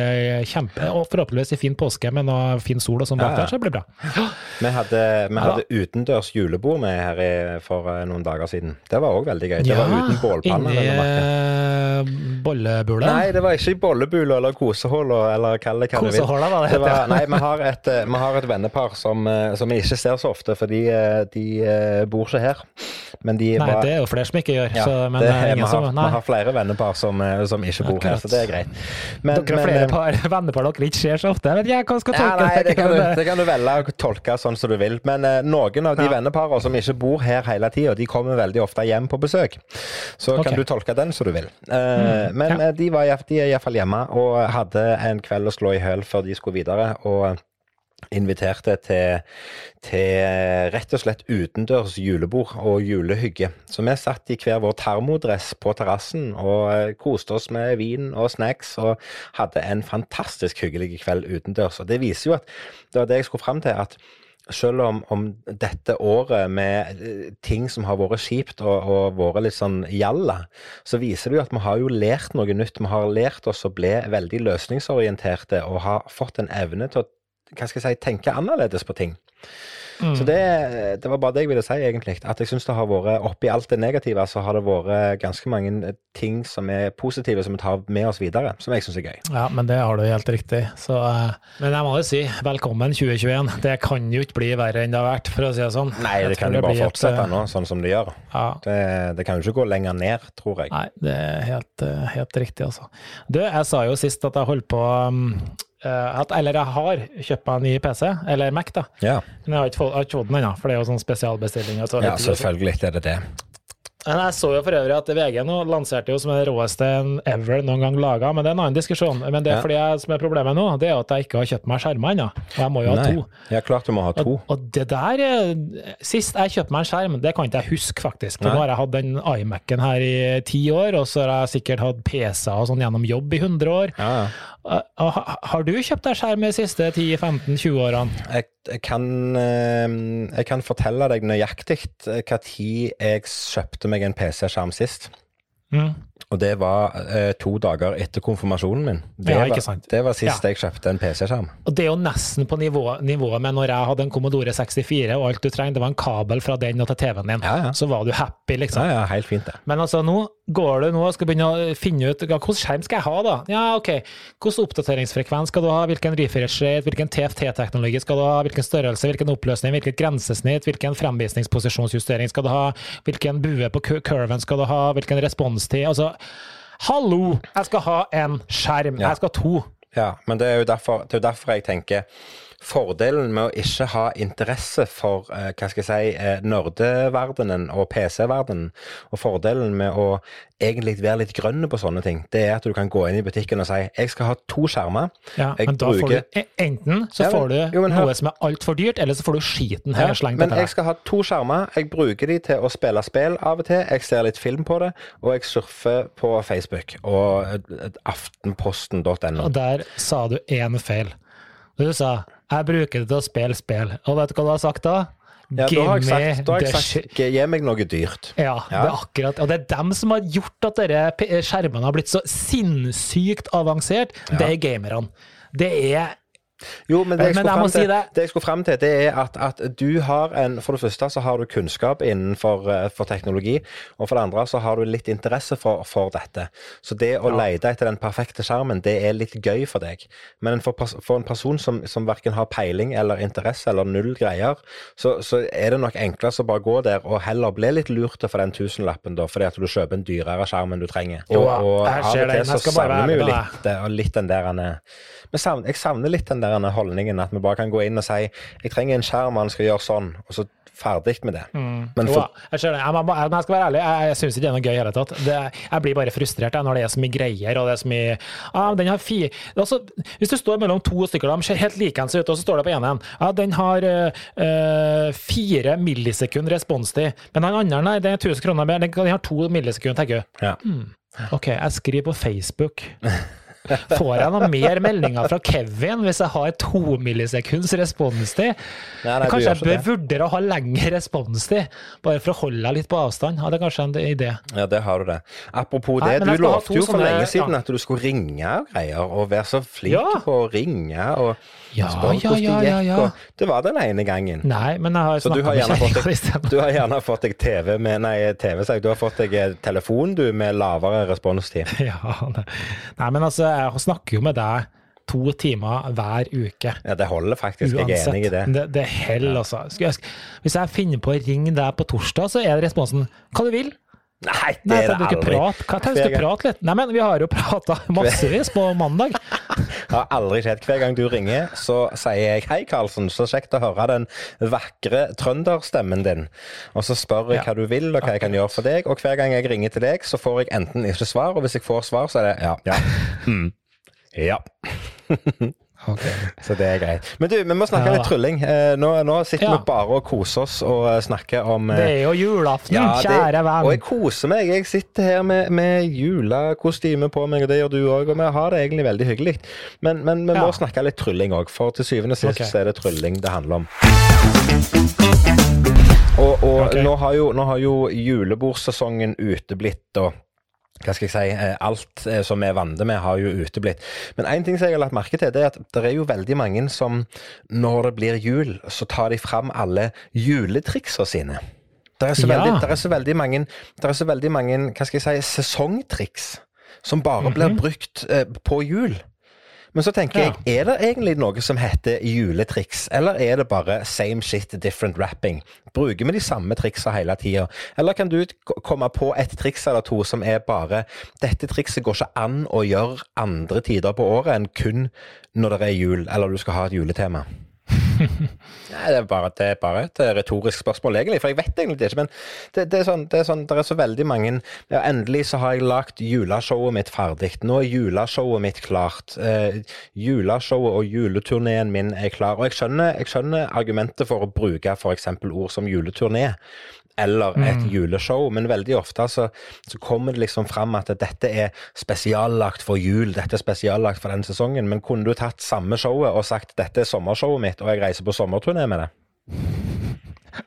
Speaker 1: kjempe Og forhåpentligvis i fin påske med noe fin sol og sånn bak
Speaker 2: Ja, ja.
Speaker 1: der, så det blir bra.
Speaker 2: Vi hadde, vi
Speaker 1: Ja
Speaker 2: utendørs julebord med her i, for eh, noen dager siden. Det var òg veldig gøy. Det var uten bålpanne.
Speaker 1: Inni bollebula.
Speaker 2: Nei, det var ikke i bollebula eller kosehåla eller kall det hva du vil.
Speaker 1: Var det
Speaker 2: Det var, nei, vi har et, eh, vi har et vennepar som, eh, som vi ikke ser så ofte, fordi de, de bor ikke her. Men de
Speaker 1: Nei,
Speaker 2: var
Speaker 1: det er jo flere som ikke gjør.
Speaker 2: ja,
Speaker 1: så, men
Speaker 2: det,
Speaker 1: er
Speaker 2: vi, har,
Speaker 1: som
Speaker 2: vi har flere vennepar som, eh, som ikke bor her, så det er greit. Men,
Speaker 1: Dere har flere
Speaker 2: eh,
Speaker 1: par, [laughs] vennepar dere ikke ser så ofte. Jeg vet ikke hva jeg skal
Speaker 2: ja,
Speaker 1: tolke
Speaker 2: nei, det kan, du, det kan du velge å tolke sånn som du vil. Men eh, noen av de
Speaker 1: Ja.
Speaker 2: venneparene som ikke bor her hele tida, de kommer veldig ofte hjem på besøk. Så
Speaker 1: okay.
Speaker 2: kan du tolke den som du vil. Eh, men
Speaker 1: ja.
Speaker 2: eh, de, var, de er iallfall hjemme og hadde en kveld å slå i høl før de skulle videre. og inviterte til, til rett og slett utendørs julebord og julehygge. Så vi satt i hver vår termodress på terrassen og eh, koste oss med vin og snacks og hadde en fantastisk hyggelig kveld utendørs. Og det viser jo at det var det jeg skulle fram til, at selv om, om dette året med eh, ting som har vært kjipt og, og vært litt sånn gjalla, så viser det jo at vi har jo lært noe nytt. Vi har lært oss å bli veldig løsningsorienterte og har fått en evne til å hva skal jeg si, tenke annerledes på ting.
Speaker 1: Mm.
Speaker 2: Så det, det var bare det jeg ville si, egentlig. At jeg syns det har vært, oppi alt det negative, så har det vært ganske mange ting som er positive, som vi tar med oss videre, som jeg syns er gøy.
Speaker 1: Ja, men det har du helt riktig. Så, eh, men jeg må jo si velkommen 2021. Det kan jo ikke bli verre enn det har vært, for å si det sånn.
Speaker 2: Nei,
Speaker 1: Jeg
Speaker 2: det kan jo bare
Speaker 1: fortsette et, eh,
Speaker 2: nå, sånn som det gjør.
Speaker 1: Ja,
Speaker 2: Det, det kan jo ikke gå lenger ned, tror jeg.
Speaker 1: Nei, det er helt, eh, helt riktig, altså. Du, jeg sa jo sist at jeg holdt på um, eh, at, Eller jeg har kjøpt meg en ny PC, eller Mac, da.
Speaker 2: Ja,
Speaker 1: Men jeg har ikke fått, den ennå, for det er jo sånn spesialbestilling. så
Speaker 2: ja selvfølgelig er det det.
Speaker 1: Men jeg så jo for øvrig at VG nå lanserte jo som det råeste ever noen gang laga, men det er en annen diskusjon. Men det er fordi jeg, som er problemet nå, det er at jeg ikke har kjøpt meg skjermer ennå. Og jeg må jo ha
Speaker 2: Nei.
Speaker 1: to.
Speaker 2: Ja, klart du må ha to.
Speaker 1: Og, og det der eh, Sist jeg kjøpte meg en skjerm, det kan ikke jeg huske, faktisk. For
Speaker 2: Nei.
Speaker 1: nå har jeg hatt den iMac-en her i ti år, og så har jeg sikkert hatt PC-er og sånn gjennom jobb i 100 år.
Speaker 2: Ja, ja.
Speaker 1: Eh, Har du kjøpt deg skjerm de siste 10-15-20 årene?
Speaker 2: Jeg, jeg, kan, eh, jeg kan fortelle deg nøyaktig hva tid jeg kjøpte meg en PC-skjerm sist.
Speaker 1: Mm.
Speaker 2: Og det var eh, to dager etter konfirmasjonen min. Det,
Speaker 1: Ja,
Speaker 2: var,
Speaker 1: sant.
Speaker 2: det var sist
Speaker 1: Ja.
Speaker 2: jeg kjøpte en PC-skjerm.
Speaker 1: Og det er jo nesten på nivå- nivået med når jeg hadde en Commodore 64, og alt du trengte var en kabel fra den og til TV-en din.
Speaker 2: Ja, ja.
Speaker 1: Så var du happy, liksom.
Speaker 2: Ja, ja, helt fint det.
Speaker 1: Men altså, nå går du nå og skal begynne å finne ut ja, hvilken skjerm skal jeg ha, da? Ja, ok. Hvilken oppdateringsfrekvens skal du ha? Hvilken refresh rate? Hvilken TFT-teknologi skal du ha? Hvilken størrelse? Hvilken oppløsning? Hvilket grensesnitt? Hvilken fremvisningsposisjonsjustering skal du ha? Hvilken bue på cu- curven skal du ha? Hvilken responstid? Altså, hallo! Jeg skal ha en skjerm.
Speaker 2: Ja.
Speaker 1: Jeg skal ha to.
Speaker 2: Ja, men det er jo derfor, det er derfor jeg tenker Fordelen med å ikke ha interesse for eh, hva skal jeg si, eh, nerdeverdenen og PC-verdenen, og fordelen med å egentlig være litt grønn på sånne ting, det er at du kan gå inn i butikken og si jeg skal ha to skjermer.
Speaker 1: Ja,
Speaker 2: Jeg
Speaker 1: men da får du e- enten så
Speaker 2: Ja, men-
Speaker 1: får du
Speaker 2: jo, men
Speaker 1: noe som er altfor dyrt, eller så får du skiten
Speaker 2: Ja,
Speaker 1: her slengt
Speaker 2: men jeg skal ha to skjermer. Jeg bruker de til å spille spill av og til. Jeg ser litt film på det, og jeg surfer på Facebook og eh, aftenposten.no.
Speaker 1: Og der sa du én feil. Du sa 'jeg bruker det til å spille spill'. Og vet du hva du har sagt da?
Speaker 2: Ja, da har jeg sagt, har jeg sagt "Gi- meg noe dyrt.
Speaker 1: Ja,
Speaker 2: Ja.
Speaker 1: det er akkurat. Og det er dem som har gjort at dere skjermene har blitt så sinnssykt avansert. Det er gamerne. Det er
Speaker 2: Jo, men det jeg,
Speaker 1: Men
Speaker 2: skulle
Speaker 1: jeg
Speaker 2: til,
Speaker 1: det.
Speaker 2: det jeg skulle frem til, det er at, at du har en For det første så har du kunnskap innenfor eh, for teknologi, og for det andre så har du litt interesse for, for dette. Så det å lete etter den perfekte skjermen, det er litt gøy for deg. Men for, for en person som, som verken har peiling eller interesse eller null greier, så, så er det nok enklest å bare gå der og heller bli litt lurt for den tusenlappen, da, fordi at du kjøper en dyrere skjerm enn du trenger.
Speaker 1: Jo,
Speaker 2: og, og av og til så savner vi jo litt, og litt den der han er- men Jeg savner litt den der holdningen at vi bare kan gå inn og si jeg trenger en skjerm, han skal gjøre sånn, og så ferdig med det. Men for...
Speaker 1: ja, jeg det. Jeg, må, jeg skal være ærlig, jeg, jeg syns ikke det er noe gøy i hele tatt. Det, jeg blir bare frustrert jeg, når det er så mye greier, og det er så mye ah, den har fi, altså, Hvis du står mellom to stykker, de ser helt likeens ut, og så står det på ene ja, den har øh, fire millisekund responstid, men den andre nei, den er 1000 kroner mer, den, den har to millisekund, tenker du.
Speaker 2: ja.
Speaker 1: OK, jeg skriver på Facebook. [laughs] Får jeg noen mer meldinger fra Kevin hvis jeg har to millisekunds responstid?
Speaker 2: Nei, nei,
Speaker 1: kanskje jeg bør
Speaker 2: det.
Speaker 1: vurdere å ha lengre responstid, bare for å holde deg litt på avstand? Er kanskje en idé.
Speaker 2: Ja, det har du det. Apropos det,
Speaker 1: nei,
Speaker 2: du lovte jo for lenge siden
Speaker 1: ja.
Speaker 2: at du skulle ringe og greier, og være så flink
Speaker 1: Ja.
Speaker 2: på å ringe og
Speaker 1: Ja,
Speaker 2: spørre
Speaker 1: ja,
Speaker 2: hvordan
Speaker 1: ja,
Speaker 2: det gikk.
Speaker 1: ja.
Speaker 2: Og det var den ene gangen.
Speaker 1: Nei, men jeg har snakka med kjerringa isteden.
Speaker 2: du har gjerne fått deg TV med Nei, TV, sa jeg. Du har fått deg eh, telefon, du, med lavere responstid. [laughs]
Speaker 1: Ja. Nei, men altså, jeg snakker jo med deg to timer hver uke.
Speaker 2: Ja, det holder faktisk. Jeg er enig i det.
Speaker 1: Det, det holder, altså. Hvis jeg finner på å ringe deg på torsdag, så er det responsen hva du vil.
Speaker 2: Nei, det er det aldri.
Speaker 1: prate? Hva, du ikke prate litt? Nei, men vi har jo prata [laughs] massevis på mandag.
Speaker 2: Det [laughs] har aldri skjedd. Hver gang du ringer, så sier jeg 'hei, Karlsen', så kjekt å høre den vakre trønderstemmen din. Og så spør jeg
Speaker 1: Ja.
Speaker 2: hva du vil, og hva jeg kan gjøre for deg. Og hver gang jeg ringer til deg, så får jeg enten ikke svar, og hvis jeg får svar, så er det ja. Ja. [laughs] Mm. ja. Så det er greit. Men du, vi må snakke
Speaker 1: Ja,
Speaker 2: litt trylling. Eh, Nå, nå sitter
Speaker 1: Ja.
Speaker 2: vi bare og koser oss og eh, snakker om eh,
Speaker 1: Det er jo julaften,
Speaker 2: ja, det-
Speaker 1: kjære venn.
Speaker 2: Og jeg koser meg. Jeg sitter her med, med julekostyme på meg, og det gjør du òg. Og vi har det egentlig veldig hyggelig. Men, men vi må snakke litt trylling òg, for til syvende og sist okay. er det trylling det handler om. Og, og
Speaker 1: okay.
Speaker 2: nå, har jo, nå har jo julebordsesongen uteblitt, og hva skal jeg si, eh, alt eh, som vi er vant med, har jo uteblitt. Men én ting som jeg har lagt merke til, det er at det er jo veldig mange som når det blir jul, så tar de fram alle juletriksa sine. Det er, så
Speaker 1: Ja.
Speaker 2: veldig, det, er så veldig mange, det er så veldig mange hva skal jeg si, sesongtriks som bare blir brukt eh, på jul. Men så tenker
Speaker 1: Ja.
Speaker 2: jeg, er det egentlig noe som heter juletriks, eller er det bare same shit, different rapping? Bruker vi de samme triksa hele tida? Eller kan du komme på et triks eller to som er bare Dette trikset går ikke an å gjøre andre tider på året enn kun når det er jul, eller du skal ha et juletema? [laughs] Nei, det er bare, det er bare et retorisk spørsmål, egentlig. For jeg vet egentlig ikke. Men det, det, er sånn, det er sånn, det er så veldig mange ja, Endelig så har jeg lagt juleshowet mitt ferdig. Nå er juleshowet mitt klart. Eh, juleshowet og juleturneen min er klar. Og jeg skjønner, jeg skjønner argumentet for å bruke f.eks. ord som juleturné. Eller et juleshow, men veldig ofte så, så kommer det liksom fram at dette er spesiallagt for jul, dette er spesiallagt for den sesongen. Men kunne du tatt samme showet og sagt dette er sommershowet mitt, og jeg reiser på sommerturné med det?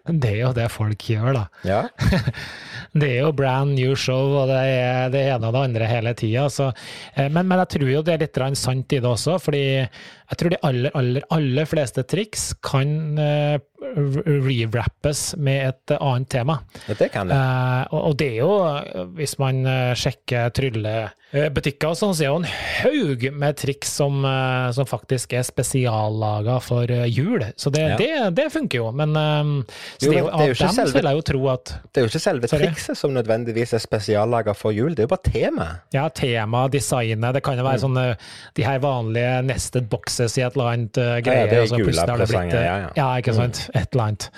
Speaker 1: Det er jo det folk gjør, da.
Speaker 2: Ja. [laughs]
Speaker 1: Det er jo brand new show, og det er det ene og det andre hele tida. Men, men jeg tror jo det er litt sant i det også, fordi jeg tror de aller, aller, aller fleste triks kan uh, rewrappes med et eh, annet tema.
Speaker 2: Det kan det.
Speaker 1: Uh, og, og det er jo, hvis man eh, sjekker tryllebutikker og sånn, så er jo en haug med triks som, uh, som faktisk er spesiallaga for eh, jul. Så det,
Speaker 2: Ja.
Speaker 1: det, det funker jo. Men eh, så
Speaker 2: Jo,
Speaker 1: det er jo,
Speaker 2: det
Speaker 1: av dem vil jeg jo tro at
Speaker 2: Det er jo ikke selve
Speaker 1: Sorry.
Speaker 2: Trikset som nødvendigvis er spesiallaga for jul, det er jo bare temaet.
Speaker 1: ja, tema, designet, det kan jo
Speaker 2: Mm.
Speaker 1: være sånne de her vanlige nested boxes i et eller annet uh, greie.
Speaker 2: er
Speaker 1: og så plutselig har det blitt,
Speaker 2: julepresanger,
Speaker 1: ja,
Speaker 2: ja, ja.
Speaker 1: ikke sant. Et eller annet.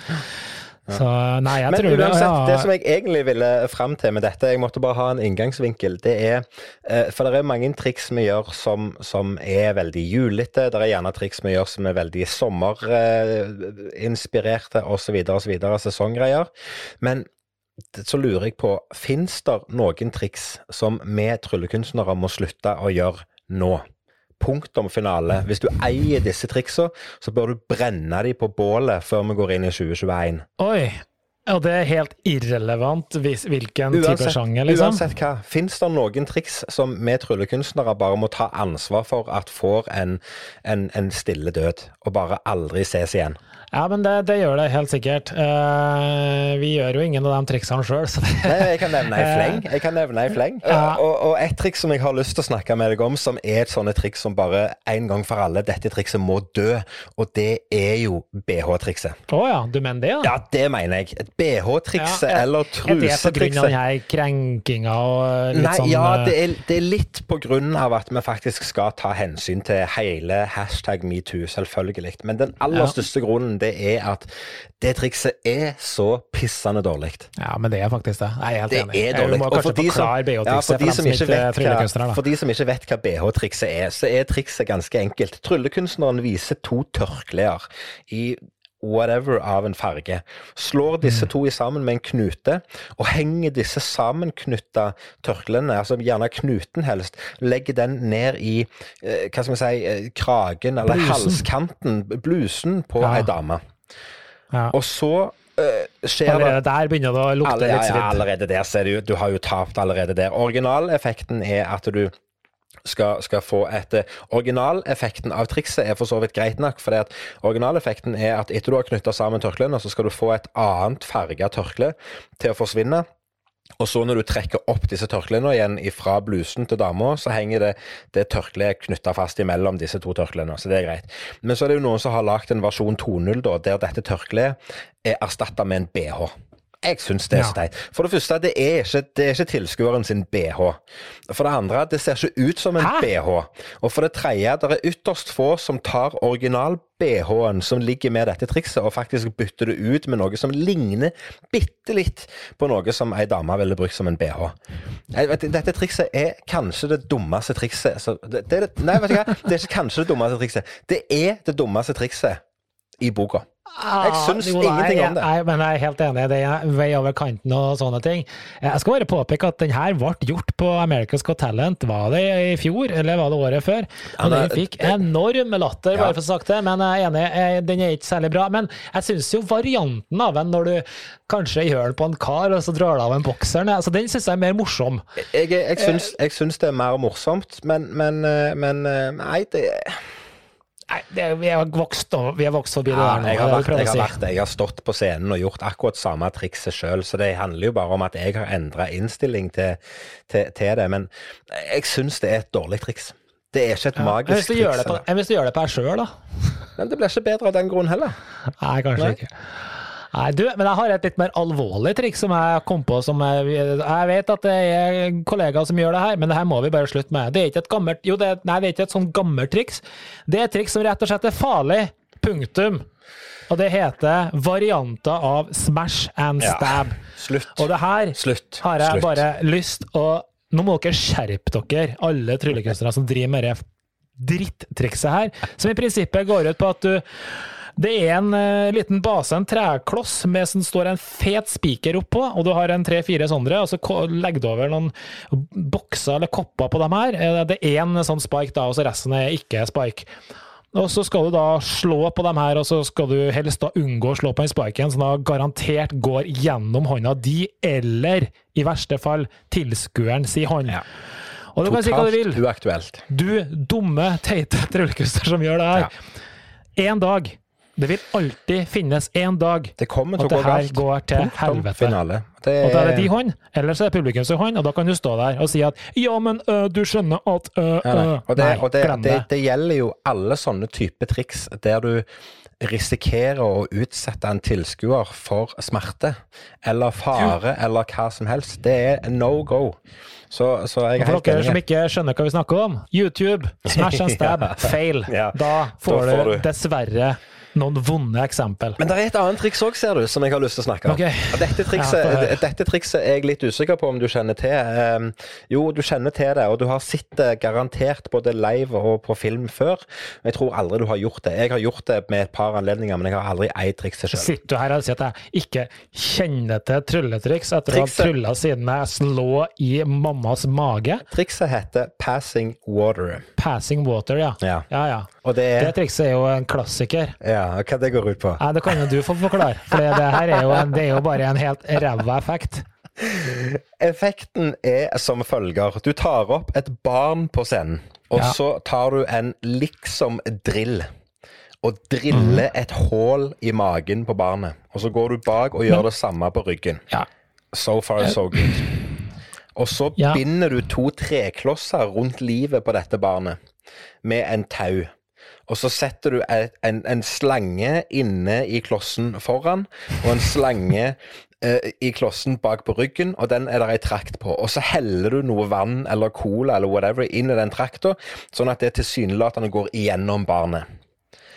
Speaker 1: Så nei, jeg
Speaker 2: Men
Speaker 1: tror det,
Speaker 2: uansett,
Speaker 1: ja,
Speaker 2: det som jeg egentlig ville fram til med dette, jeg måtte bare ha en inngangsvinkel, det er eh, For det er mange triks vi gjør som, som er veldig julete. Det er gjerne triks vi gjør som er veldig sommerinspirerte osv., osv., sesonggreier. Men så lurer jeg på, fins det noen triks som vi tryllekunstnere må slutte å gjøre nå? Punktum finale. Hvis du eier disse triksa, så bør du brenne de på bålet før vi går inn i 2021.
Speaker 1: Oi! Og det er helt irrelevant hvis, hvilken type sjanger, liksom.
Speaker 2: uansett hva, fins det noen triks som vi tryllekunstnere bare må ta ansvar for at får en, en, en stille død, og bare aldri ses igjen?
Speaker 1: Ja, men det, det gjør det helt sikkert. Uh, vi gjør jo ingen av de triksene sjøl, så det
Speaker 2: Nei, jeg kan nevne ei fleng. Jeg kan nevne ei fleng.
Speaker 1: Ja.
Speaker 2: Og, og et triks som jeg har lyst til å snakke med deg om, som er et sånne triks som bare en gang for alle, dette trikset må dø, og det er jo BH-trikset.
Speaker 1: Å ja, du mener det, ja?
Speaker 2: Ja, det mener jeg. Et BH-trikset
Speaker 1: Ja,
Speaker 2: eller trusetrikset.
Speaker 1: Er det
Speaker 2: denne
Speaker 1: den her krenkinga og litt
Speaker 2: Nei,
Speaker 1: sånn
Speaker 2: ja,
Speaker 1: eh,
Speaker 2: det er, det er litt på grunn av at vi faktisk skal ta hensyn til hele hashtag metoo, selvfølgelig. Men den aller største grunnen det er at det trikset er så pissende dårlig.
Speaker 1: Ja, men det er faktisk det. Jeg er helt
Speaker 2: Det
Speaker 1: enig.
Speaker 2: er dårlig.
Speaker 1: må
Speaker 2: Og
Speaker 1: kanskje
Speaker 2: de som-
Speaker 1: forklare
Speaker 2: ja,
Speaker 1: BH-trikset
Speaker 2: for de som ikke vet hva- For de som ikke vet hva BH-trikset er, så er trikset ganske enkelt. Tryllekunstneren viser to tørklær i whatever av en farge. Slår disse to i sammen med en knute, og henger disse sammenknytta tørklene, altså gjerne knuten helst, legger den ned i eh, hva skal vi si, eh, kragen eller
Speaker 1: Blusen.
Speaker 2: halskanten, blusen, på
Speaker 1: Ja.
Speaker 2: ei dame.
Speaker 1: Ja.
Speaker 2: Og så eh, skjer det
Speaker 1: Allerede der begynner det å lukte
Speaker 2: litt
Speaker 1: litt
Speaker 2: ja, allerede der ser du, du har jo tapt allerede der. Originaleffekten er at du skal, skal få etter. eh, Originaleffekten av trikset er for så vidt greit nok. for Originaleffekten er at etter du har knytta sammen tørklene, så skal du få et annet farga tørkle til å forsvinne. Og så når du trekker opp disse tørklene igjen fra blusen til dama, så henger det, det tørkleet knytta fast imellom disse to tørklene. Så det er greit. Men så er det jo noen som har lagd en versjon 2.0 der dette tørkleet er erstatta med en bh. Jeg syns det er så teit. For det første, det er ikke, det er ikke tilskueren sin bh. For det andre, det ser ikke ut som en
Speaker 1: Hæ?
Speaker 2: bh. Og for det tredje, det er ytterst få som tar original-bh-en som ligger med dette trikset, og faktisk bytter det ut med noe som ligner bitte litt på noe som ei dame ville brukt som en bh. Dette trikset er kanskje det dummeste trikset så det, det- Nei, vet du hva? Det er ikke kanskje det dummeste trikset. Det er det dummeste trikset i boka. Jeg syns
Speaker 1: Ah,
Speaker 2: ingenting om det.
Speaker 1: Nei, men jeg er helt enig. Det er vei over kanten og sånne ting. Jeg skal bare påpeke at den her ble gjort på America's Got Talent. Var det i fjor, eller var det året før?
Speaker 2: Ja,
Speaker 1: Og den fikk enorm latter,
Speaker 2: Ja.
Speaker 1: bare for å sagt det. Men jeg er enig, eh, den er ikke særlig bra. Men jeg syns jo varianten av den, når du kanskje gjør den på en kar, og så drar du av en bokser, altså den syns jeg er mer morsom.
Speaker 2: Jeg, jeg, syns, jeg syns det er mer morsomt, men, men, eh, men eh, Nei, det
Speaker 1: Nei, det, vi er vokst, vi er vokst forbi det der nå.
Speaker 2: jeg, har vært, jeg, har vært, jeg har stått på scenen og gjort akkurat samme trikset sjøl, så det handler jo bare om at jeg har endra innstilling til, til, til det. Men jeg syns det er et dårlig triks. Det er ikke et
Speaker 1: Ja.
Speaker 2: Magisk triks.
Speaker 1: på, hvis du gjør det på deg sjøl, da?
Speaker 2: Men det blir ikke bedre av den grunn heller.
Speaker 1: Nei, kanskje
Speaker 2: Nei.
Speaker 1: ikke. Nei, du, men jeg har et litt mer alvorlig triks som jeg kom på. Som jeg, jeg vet at det er kollegaer som gjør det her, men det her må vi bare slutte med. Det er ikke et gammelt, jo, det, nei, det er ikke et sånn gammelt triks. Det er et triks som rett og slett er farlig. Punktum. Og det heter varianter av smash and stab. Ja.
Speaker 2: Slutt.
Speaker 1: Og det her
Speaker 2: Slutt.
Speaker 1: har jeg
Speaker 2: Slutt.
Speaker 1: bare lyst å Nå må dere skjerpe dere, alle tryllekunstnere som driver med det drittrikset her, som i prinsippet går ut på at du det er en uh, liten base, en trekloss, med som står en fet spiker oppå, og du har en tre-fire sånne, og så legger du over noen bokser eller kopper på dem her. Eh, Det er én sånn spike, da, og så resten er ikke spike. Og så skal du da slå på dem her, og så skal du helst da unngå å slå på den spiken, som da garantert går gjennom hånda di, eller i verste fall tilskueren si hånd.
Speaker 2: Ja.
Speaker 1: Og du kan si hva du vil.
Speaker 2: Totalt uaktuelt.
Speaker 1: Du dumme, teite tryllekunstner som gjør det her. En dag. Det vil alltid finnes en dag
Speaker 2: Det kommer til
Speaker 1: at
Speaker 2: å
Speaker 1: det her går til
Speaker 2: Punktum
Speaker 1: helvete.
Speaker 2: Det
Speaker 1: Og da er det
Speaker 2: er-
Speaker 1: din hånd, eller så er det publikums hånd, og da kan du stå der og si at ja, men ø, du skjønner at ø,
Speaker 2: Ja, nei. Og, det,
Speaker 1: Nei,
Speaker 2: og det,
Speaker 1: glem
Speaker 2: det,
Speaker 1: det.
Speaker 2: gjelder jo alle sånne type triks der du risikerer å utsette en tilskuer for smerte eller fare eller hva som helst. Det er no go. Så, så jeg er
Speaker 1: For
Speaker 2: helt
Speaker 1: dere som ikke skjønner hva vi snakker om, YouTube, smash and stab, [laughs] fail.
Speaker 2: Ja.
Speaker 1: Da får,
Speaker 2: Da får
Speaker 1: du
Speaker 2: du.
Speaker 1: dessverre noen vonde eksempel.
Speaker 2: Men det er et annet triks òg, ser du, som jeg har lyst til å snakke om. Okay. Dette, trikset,
Speaker 1: Ja,
Speaker 2: dette trikset er jeg litt usikker på om du kjenner til. Um, jo, du kjenner til det, og du har sett det garantert både live og på film før. Men jeg tror aldri du har gjort det. Jeg har gjort det med et par anledninger, men jeg har aldri eid trikset sjøl.
Speaker 1: Sitter du her og sier at jeg ikke kjenner til trylletriks etter å ha
Speaker 2: Trikset-
Speaker 1: trylla siden jeg slå i mammas mage?
Speaker 2: Trikset heter passing water.
Speaker 1: Passing water, ja.
Speaker 2: Ja.
Speaker 1: ja, ja.
Speaker 2: Det
Speaker 1: Det
Speaker 2: er
Speaker 1: trikset er jo en klassiker.
Speaker 2: Ja, hva det går ut på?
Speaker 1: Ja, Det kan jo du få forklare, for det her er jo, en, det er jo bare en helt ræva effekt.
Speaker 2: Effekten er som følger. Du tar opp et barn på scenen, og
Speaker 1: Ja.
Speaker 2: så tar du en liksom-drill. Og driller
Speaker 1: mm.
Speaker 2: et hull i magen på barnet. Og så går du bak og gjør det samme på ryggen.
Speaker 1: Ja.
Speaker 2: So far, so good. Og så
Speaker 1: Ja.
Speaker 2: binder du to treklosser rundt livet på dette barnet med en tau. Og så setter du en, en slange inne i klossen foran, og en slange [laughs] eh, i klossen bak på ryggen, og den er det ei trakt på. Og så heller du noe vann eller cola eller whatever inn i den trakta, sånn at det tilsynelatende går igjennom barnet.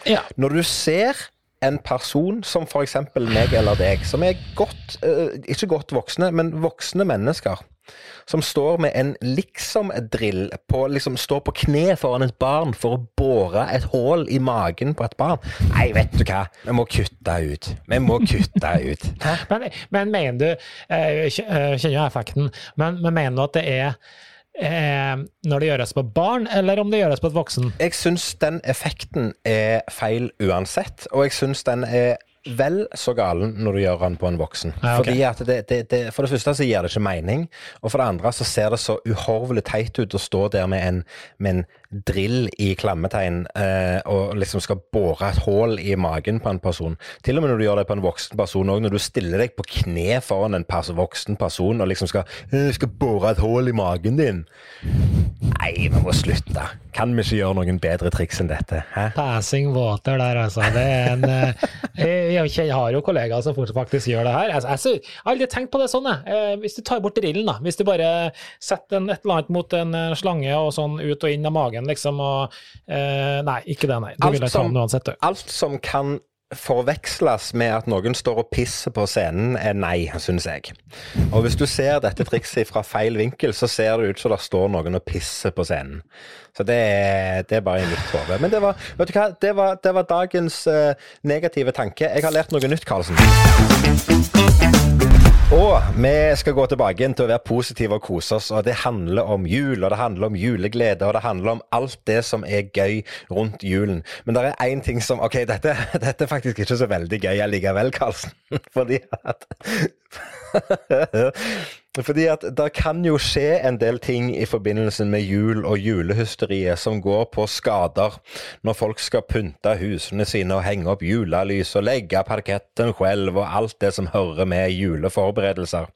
Speaker 1: ja.
Speaker 2: Når du ser en person som f.eks. meg eller deg, som er godt, eh, ikke godt voksne, men voksne mennesker, som står med en liksom-drill på liksom står på kne foran et barn for å bore et hull i magen på et barn. Nei, vet du hva, vi må kutte ut. Vi må kutte ut. [laughs]
Speaker 1: Men, men mener du eh, Jeg kjenner jo effekten, men, men mener du at det er eh, når det gjøres på barn, eller om det gjøres på et voksen?
Speaker 2: Jeg syns den effekten er feil uansett, og jeg syns den er vel så galen når du gjør den på en voksen.
Speaker 1: Ja, okay.
Speaker 2: Fordi det, det, det, For det første så gir det ikke mening, og for det andre så ser det så uhorvelig teit ut å stå der med en, med en drill i klammetegn eh, og liksom skal bore et hull i magen på en person. Til og med når du gjør det på en voksen person òg, når du stiller deg på kne foran en pers voksen person og liksom skal, «Jeg skal bore et hull i magen din. Nei, vi må slutte. Kan vi ikke gjøre noen bedre triks enn dette? Hæ?
Speaker 1: Passing water der, altså. Det er en, eh, jeg, jeg har jo kollegaer som faktisk gjør det her. Altså, jeg, har aldri tenkt på det sånn, jeg. Eh, Hvis du tar bort drillen, da. Hvis du bare setter en, et eller annet mot en eh, slange og sånn ut og inn av magen, liksom, og eh, Nei, ikke det, nei. Det
Speaker 2: Alt som-
Speaker 1: uansett.
Speaker 2: Alt som kan forveksles med at noen står og pisser på scenen, er nei, syns jeg. Og hvis du ser dette trikset fra feil vinkel, så ser det ut som det står noen og pisser på scenen. Så det er, det er bare i mitt hode. Men det var, vet du hva? Det var, det var dagens uh, negative tanke. Jeg har lært noe nytt, Karlsen. Og vi skal gå tilbake til å være positive og kose oss. og Det handler om jul, og det handler om juleglede, og det handler om alt det som er gøy rundt julen. Men det er én ting som Ok, dette, [laughs] dette er faktisk ikke så veldig gøy allikevel, Karlsen. [laughs] Fordi at [laughs] Fordi at det kan jo skje en del ting i forbindelse med jul og julehysteriet som går på skader når folk skal pynte husene sine og henge opp julelys og legge parketten selv og alt det som hører med juleforberedelser.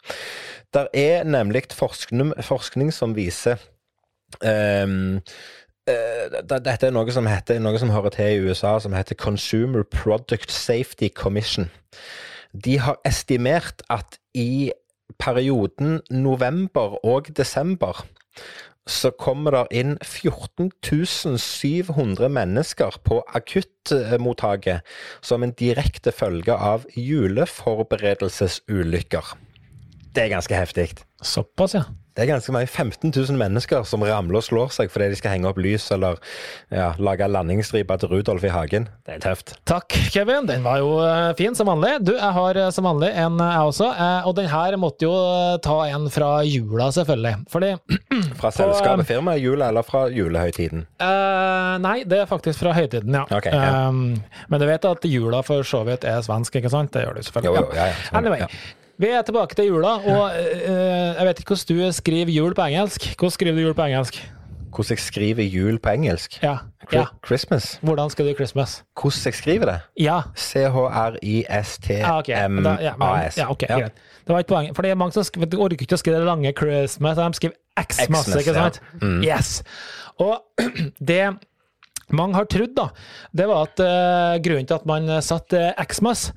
Speaker 2: Der er nemlig forskning, forskning som viser eh, dette er noe som, heter, noe som hører til i USA, som heter Consumer Product Safety Commission. De har estimert at i perioden november og desember så kommer det inn 14.700 mennesker på akuttmottaket som en direkte følge av juleforberedelsesulykker. Det er ganske heftig.
Speaker 1: Såpass, ja.
Speaker 2: Det er ganske mange 15 000 mennesker som ramler og slår seg fordi de skal henge opp lys eller ja, lage landingsstripe til Rudolf i hagen. Det er tøft.
Speaker 1: Takk, Kevin. Den var jo eh, fin som vanlig. Du, jeg har eh, som vanlig en, eh, jeg også. Og den her måtte jo ta en fra jula, selvfølgelig. Fordi [clears throat]
Speaker 2: Fra selskapet, firmaet, jula eller fra julehøytiden?
Speaker 1: Uh, Nei, det er faktisk fra høytiden, ja.
Speaker 2: Okay, ja.
Speaker 1: Um, men du vet at jula for så vidt er svensk, ikke sant? Det gjør du selvfølgelig.
Speaker 2: Jo, jo, ja, ja. Sånn,
Speaker 1: Anyway. Vi er tilbake til jula, og uh, jeg vet ikke hvordan du skriver jul på engelsk. Hvordan skriver du jul på engelsk?
Speaker 2: Hvordan jeg skriver jul på engelsk?
Speaker 1: Ja. Ja.
Speaker 2: Christmas?
Speaker 1: Hvordan skal du Christmas?
Speaker 2: Hvordan jeg skriver det?
Speaker 1: Ja. Men-
Speaker 2: C-H-R-I-S-T-M-A-S.
Speaker 1: Ja, ok, greit. Det var et poeng. For det er mange som orker ikke å skrive det lange Christmas, de skriver X-masse,
Speaker 2: Xmas,
Speaker 1: ikke sant? Yes. Og [clears throat] det mange har trodd, da, det var at uh, grunnen til at man satte uh, Xmas,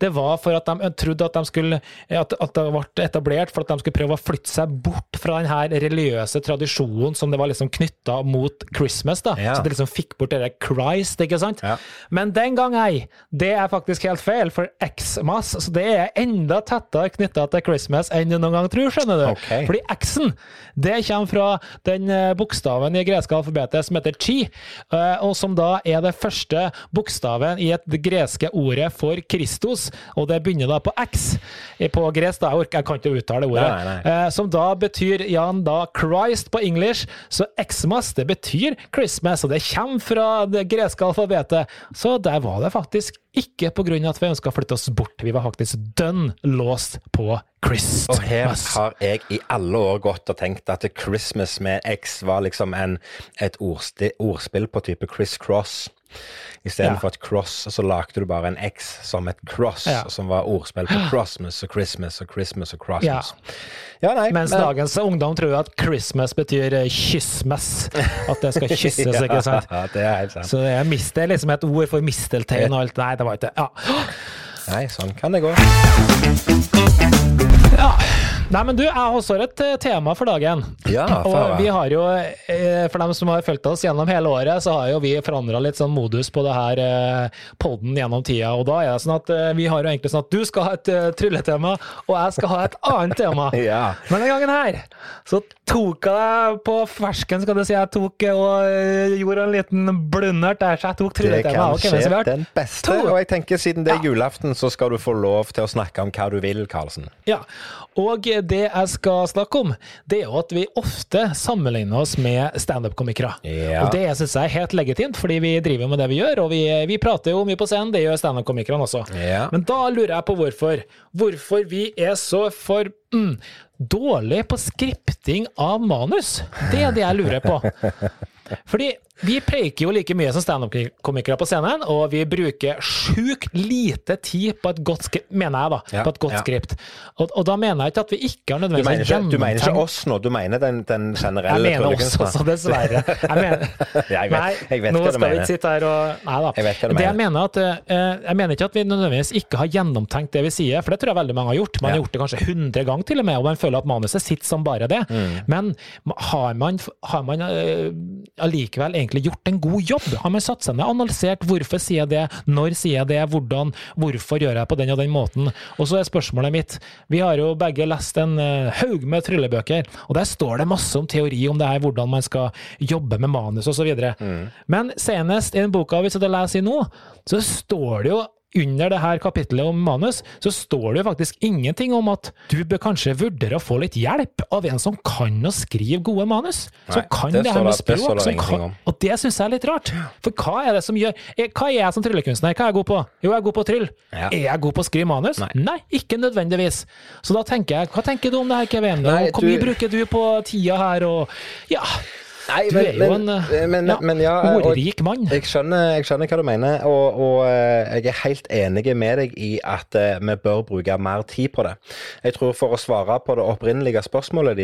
Speaker 1: det var for at de trodde at, de skulle, at, at det ble etablert for at de skulle prøve å flytte seg bort fra den her religiøse tradisjonen som det var liksom knytta mot Christmas. da,
Speaker 2: Ja.
Speaker 1: Så det liksom fikk bort det der Christ, ikke sant?
Speaker 2: Ja.
Speaker 1: Men den gang ei, det er faktisk helt feil, for Xmas så det er enda tettere knytta til Christmas enn du noen gang tror, skjønner du.
Speaker 2: Okay.
Speaker 1: Fordi X-en, det kommer fra den eh, bokstaven i greske alfabetet som heter chi, eh, og som da er det første bokstaven i et det greske ordet for Kristus, og det begynner da på X. På gresk, da, jeg kan ikke uttale ordet,
Speaker 2: Nei, nei.
Speaker 1: eh, som da betyr, Jan, da Christ på engelsk, så Xmas, det betyr Christmas, og det kommer fra det greske alfabetet, så der var det faktisk ikke av at vi ønska å flytte oss bort, vi var faktisk dønn låst på Christmas.
Speaker 2: Og her har jeg i alle år gått og tenkt at Christmas med X var liksom en, et ordspill på type Chris Cross. Istedenfor
Speaker 1: Ja.
Speaker 2: et cross, så lagde du bare en X som et cross,
Speaker 1: Ja.
Speaker 2: som var ordspill på [gasps] Crossmas og Christmas og Christmas og Crossmas. Ja, nei,
Speaker 1: Mens
Speaker 2: men-
Speaker 1: dagens ungdom tror at Christmas betyr eh, kyssmas. [laughs] At det skal kysses, ikke sant?
Speaker 2: Ja, det er helt sant.
Speaker 1: Så det er, liksom et ord for misteltein og alt. Nei, det var ikke det. Ja.
Speaker 2: Nei, sånn kan det gå.
Speaker 1: ja. Nei, men du, jeg har også et eh, tema for dagen.
Speaker 2: Ja, få
Speaker 1: og vi har jo, eh, for dem som har fulgt oss gjennom hele året, så har jo vi forandra litt sånn modus på det her poden podden gjennom tida. Og da er det sånn at eh, vi har jo egentlig sånn at du skal ha et eh, trylletema, og jeg skal ha et [laughs] annet tema.
Speaker 2: Ja.
Speaker 1: Men den gangen her så tok jeg deg på fersken, skal du si. Jeg tok eh, og eh, gjorde en liten blundert der, så jeg tok
Speaker 2: Det kan skje den beste.
Speaker 1: to.
Speaker 2: Og jeg tenker siden det er julaften, så skal du få lov til å snakke om hva du vil, Karlsen.
Speaker 1: Ja, og det jeg skal snakke om, det er jo at vi ofte sammenligner oss med standup-komikere.
Speaker 2: Ja.
Speaker 1: Og det syns jeg er helt legitimt, fordi vi driver med det vi gjør, og vi, vi prater jo mye på scenen, det gjør standup-komikerne også.
Speaker 2: Ja.
Speaker 1: Men da lurer jeg på hvorfor. Hvorfor vi er så for mm, dårlig på skripting av manus. Det er det jeg lurer på. [laughs] Fordi vi preiker jo like mye som standup-komikere på scenen, og vi bruker sjukt lite tid på et godt skript, mener jeg da,
Speaker 2: Ja,
Speaker 1: på et godt
Speaker 2: ja.
Speaker 1: skript. Og, og da mener jeg ikke at vi ikke har nødvendigvis
Speaker 2: gjennomtenkt du mener ikke oss nå, du mener den, den
Speaker 1: jeg mener oss også, dessverre. Jeg mener, [laughs]
Speaker 2: Ja, jeg vet-
Speaker 1: nei,
Speaker 2: jeg vet
Speaker 1: nå
Speaker 2: hva du
Speaker 1: skal vi ikke sitte her og Nei da.
Speaker 2: Jeg vet hva du
Speaker 1: det jeg
Speaker 2: mener.
Speaker 1: at, uh, jeg mener ikke at vi nødvendigvis ikke har gjennomtenkt det vi sier, for det tror jeg veldig mange har gjort. Man har gjort det kanskje 100 ganger til og med, og man føler at manuset sitter som bare det.
Speaker 2: Mm.
Speaker 1: Men har man, har man eh, allikevel egentlig gjort en god jobb? Har man satt seg ned og analysert hvorfor sier jeg det, når sier jeg det, hvordan, hvorfor gjør jeg på den og den måten? Og så er spørsmålet mitt, vi har jo begge lest en eh, haug med tryllebøker, og der står det masse om teori om det her, hvordan man skal jobbe med manus osv.
Speaker 2: Mm.
Speaker 1: Men senest i den boka vi sitter og leser i nå, så står det jo under det her kapittelet om manus, så står det jo faktisk ingenting om at du bør kanskje vurdere å få litt hjelp av en som kan å skrive gode manus. Som kan
Speaker 2: det
Speaker 1: det, her med språk.
Speaker 2: det
Speaker 1: kan, og det syns jeg er litt rart. For hva er det som gjør er, Hva er jeg som tryllekunstner? Hva er jeg god på? Jo, jeg er god på tryll.
Speaker 2: Ja.
Speaker 1: Er jeg god på å skrive manus?
Speaker 2: Nei.
Speaker 1: ikke nødvendigvis. Så da tenker jeg, hva tenker du om det her, Kevin?
Speaker 2: Nei,
Speaker 1: Hvor mye du- bruker du på tida her, og Ja,
Speaker 2: Nei,
Speaker 1: du er jo en eh,
Speaker 2: men,
Speaker 1: ja,
Speaker 2: men ja,
Speaker 1: ordrik mann.
Speaker 2: Jeg skjønner, jeg skjønner hva du mener, og, og eh, jeg er helt enig med deg i at eh, vi bør bruke mer tid på det. Jeg tror For å svare på det opprinnelige spørsmålet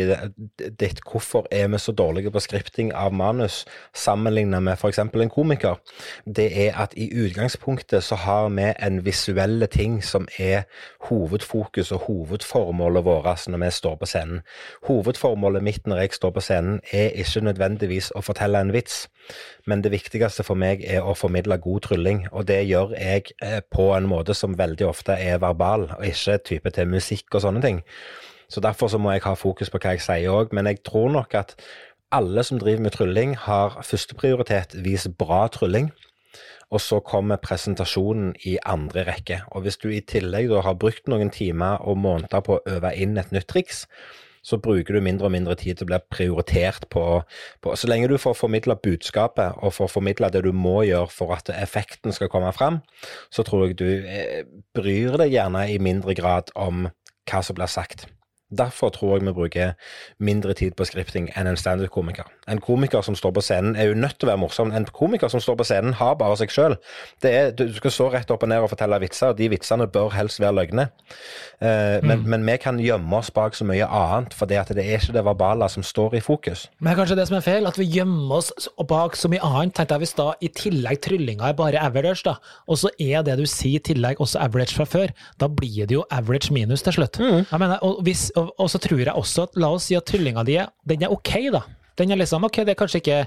Speaker 2: ditt, hvorfor er vi så dårlige på skripting av manus sammenlignet med f.eks. en komiker, det er at i utgangspunktet så har vi en visuelle ting som er hovedfokus og hovedformålet vårt når vi står på scenen. Hovedformålet mitt når jeg står på scenen, er ikke nødvendigvis å fortelle en vits, men det viktigste for meg er å formidle god trylling, og det gjør jeg eh, på en måte som veldig ofte er verbal, og ikke type til musikk og sånne ting. Så derfor så må jeg ha fokus på hva jeg sier òg, men jeg tror nok at alle som driver med trylling, har førsteprioritet vis bra trylling. Og så kommer presentasjonen i andre rekke. Og hvis du i tillegg har brukt noen timer og måneder på å øve inn et nytt triks, så bruker du mindre og mindre tid til å bli prioritert på, på Så lenge du får formidla budskapet og får formidla det du må gjøre for at effekten skal komme fram, så tror jeg du eh, bryr deg gjerne i mindre grad om hva som blir sagt. Derfor tror jeg vi bruker mindre tid på skripting enn en standup-komiker. En komiker som står på scenen er jo nødt til å være morsom. En komiker som står på scenen har bare seg sjøl. Du skal stå rett opp og ned og fortelle vitser, og de vitsene bør helst være løgne. Eh, men, men vi kan gjemme oss bak så mye annet, for det, at det er ikke det verbale som står i fokus.
Speaker 1: Men det er kanskje det som er feil, at vi gjemmer oss bak så mye annet. Tenkte jeg Hvis da i tillegg tryllinga er bare average, da, og så er det du sier i tillegg også average fra før, da blir det jo average minus til slutt. Jeg mener, og, hvis, og, og så tror jeg også at la oss si at tryllinga di den er ok, da. Den er liksom, ok, Det er kanskje ikke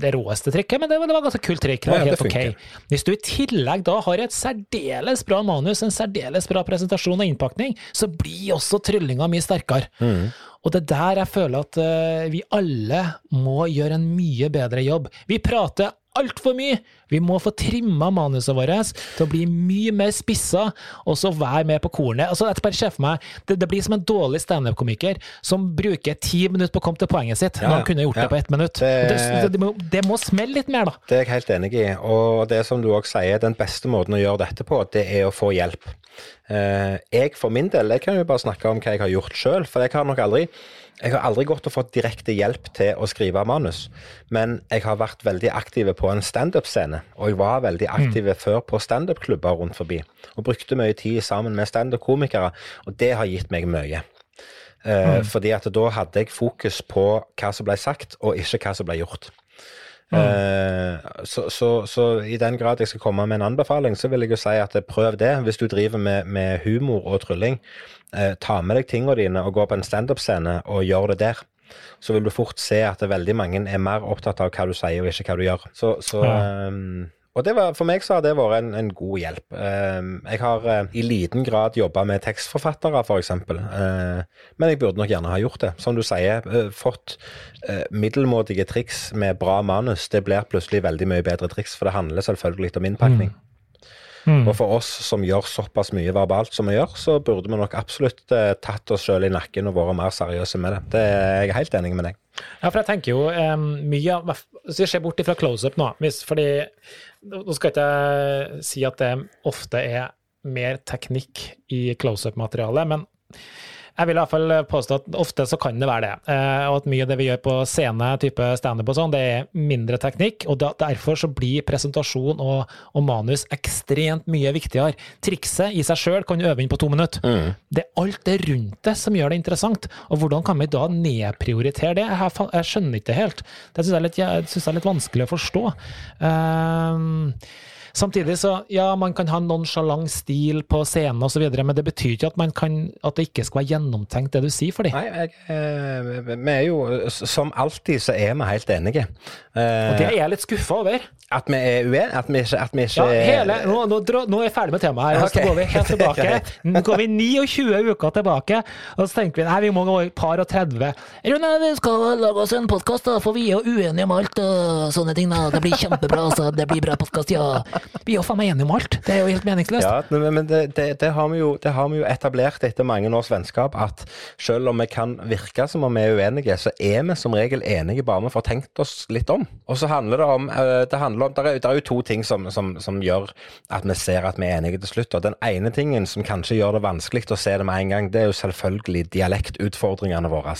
Speaker 1: det råeste trikket, men det, det var et ganske kult trikk. Det var helt ok. Hvis du i tillegg da har et særdeles bra manus, en særdeles bra presentasjon og innpakning, så blir også tryllinga mye sterkere. Og det er der jeg føler at eh, vi alle må gjøre en mye bedre jobb. Vi prater altfor mye! Vi må få trimma manuset vårt til å bli mye mer spissa, og så være med på kornet. Altså, jeg bare ser for meg, det, det blir som en dårlig standup-komiker som bruker ti minutter på å komme til poenget sitt,
Speaker 2: Ja,
Speaker 1: når han kunne gjort
Speaker 2: ja.
Speaker 1: det på ett minutt.
Speaker 2: Det-
Speaker 1: Det, det, må, det må smelle litt mer, da.
Speaker 2: Det er jeg helt enig i. Og det som du også sier, den beste måten å gjøre dette på, det er å få hjelp. Eh, jeg for min del, jeg kan jo bare snakke om hva jeg har gjort sjøl, for jeg har nok aldri jeg har aldri gått og fått direkte hjelp til å skrive manus, men jeg har vært veldig aktiv på en standup-scene, og jeg var veldig aktiv før på standup-klubber rundt forbi, og brukte mye tid sammen med standup-komikere, og det har gitt meg mye. Eh, Fordi at da hadde jeg fokus på hva som ble sagt, og ikke hva som ble gjort. Eh, så, så, så i den grad jeg skal komme med en anbefaling, så vil jeg jo si at prøv det. Hvis du driver med, med humor og trylling, eh, ta med deg tingene dine og gå på en standup-scene og gjør det der. Så vil du fort se at veldig mange er mer opptatt av hva du sier og ikke hva du gjør. Så, så
Speaker 1: Ja.
Speaker 2: eh, og det var, for meg så har det vært en, en god hjelp. Eh, jeg har eh, i liten grad jobba med tekstforfattere, f.eks. Uh, men jeg burde nok gjerne ha gjort det. Som du sier, eh, fått eh, middelmådige triks med bra manus. Det blir plutselig veldig mye bedre triks, for det handler selvfølgelig om innpakning.
Speaker 1: Mm.
Speaker 2: Og for oss som gjør såpass mye verbalt som vi gjør, så burde vi nok absolutt tatt oss sjøl i nakken og vært mer seriøse med det. det. er Jeg helt enig med deg.
Speaker 1: Ja, for jeg tenker jo um, mye av Hvis vi ser bort ifra close-up nå, hvis, fordi Nå skal ikke jeg si at det ofte er mer teknikk i close-up-materialet, men jeg vil i hvert fall påstå at ofte så kan det være det. Eh, og at mye av det vi gjør på scene, type standup og sånn, det er mindre teknikk. Og derfor så blir presentasjon og, og manus ekstremt mye viktigere. Trikset i seg sjøl kan du øve inn på to minutter. Det er alt det rundt det som gjør det interessant. Og hvordan kan vi da nedprioritere det? Jeg, jeg skjønner ikke det helt. Det syns jeg, jeg er litt vanskelig å forstå. Ehm, Samtidig så, ja, man kan ha nonsjalant stil på scenen osv., men det betyr ikke at, man kan, at det ikke skal være gjennomtenkt, det du sier for dem.
Speaker 2: Nei, jeg, eh, vi er jo Som alltid så er vi helt enige. Eh,
Speaker 1: Og det er jeg litt skuffa over.
Speaker 2: At vi er uenige? At vi ikke, at vi ikke
Speaker 1: Ja, hele, nå, nå, nå er jeg ferdig med temaet her, og så går vi helt [laughs] tilbake. Nå går vi 29 uker tilbake, og så tenker vi nei, vi må gå i par og 30. Rune, vi skal lage oss en podkast, for vi er jo uenige om alt og sånne ting. da. Det blir kjempebra, altså. Det blir bra podkast, ja. Vi er jo faen meg enige om alt. Det er jo helt meningsløst.
Speaker 2: Ja, men det, det, det, har jo, det har vi jo etablert etter mange års vennskap, at selv om vi kan virke som om vi er uenige, så er vi som regel enige bare vi får tenkt oss litt om. Og så handler det om eh, Det, handler om, er, er jo to ting som, som, som gjør at vi ser at vi er enige til slutt. Og den ene tingen som kanskje gjør det vanskelig å se det med en gang, det er jo selvfølgelig dialektutfordringene våre.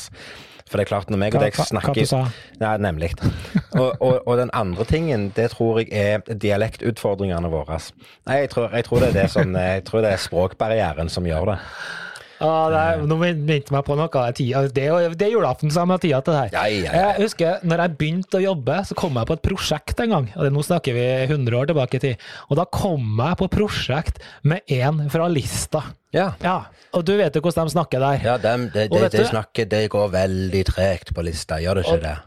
Speaker 2: For det er klart, når meg og
Speaker 1: Hva-
Speaker 2: deg
Speaker 1: hva- hva
Speaker 2: snakker
Speaker 1: du
Speaker 2: nemlig. [laughs] Og, og, og den andre tingen, det tror jeg er dialektutfordringene våre. Nei, jeg tror, jeg tror det er det som Jeg tror det er språkbarrieren som gjør det.
Speaker 1: Ah, det er, nå minte meg på noe. Tida. Det, er det er julaften, som jeg tida til det her.
Speaker 2: Ja, ja, ja.
Speaker 1: Jeg husker når jeg begynte å jobbe, så kom jeg på et prosjekt en gang. Og det- Nå snakker vi 100 år tilbake i tid. Og da kom jeg på prosjekt med en fra Lista.
Speaker 2: Ja.
Speaker 1: Ja, Og du vet jo hvordan de snakker der.
Speaker 2: Ja, de, de,
Speaker 1: de,
Speaker 2: det, det
Speaker 1: du-
Speaker 2: snakker Det går veldig tregt på lista, gjør det ikke det?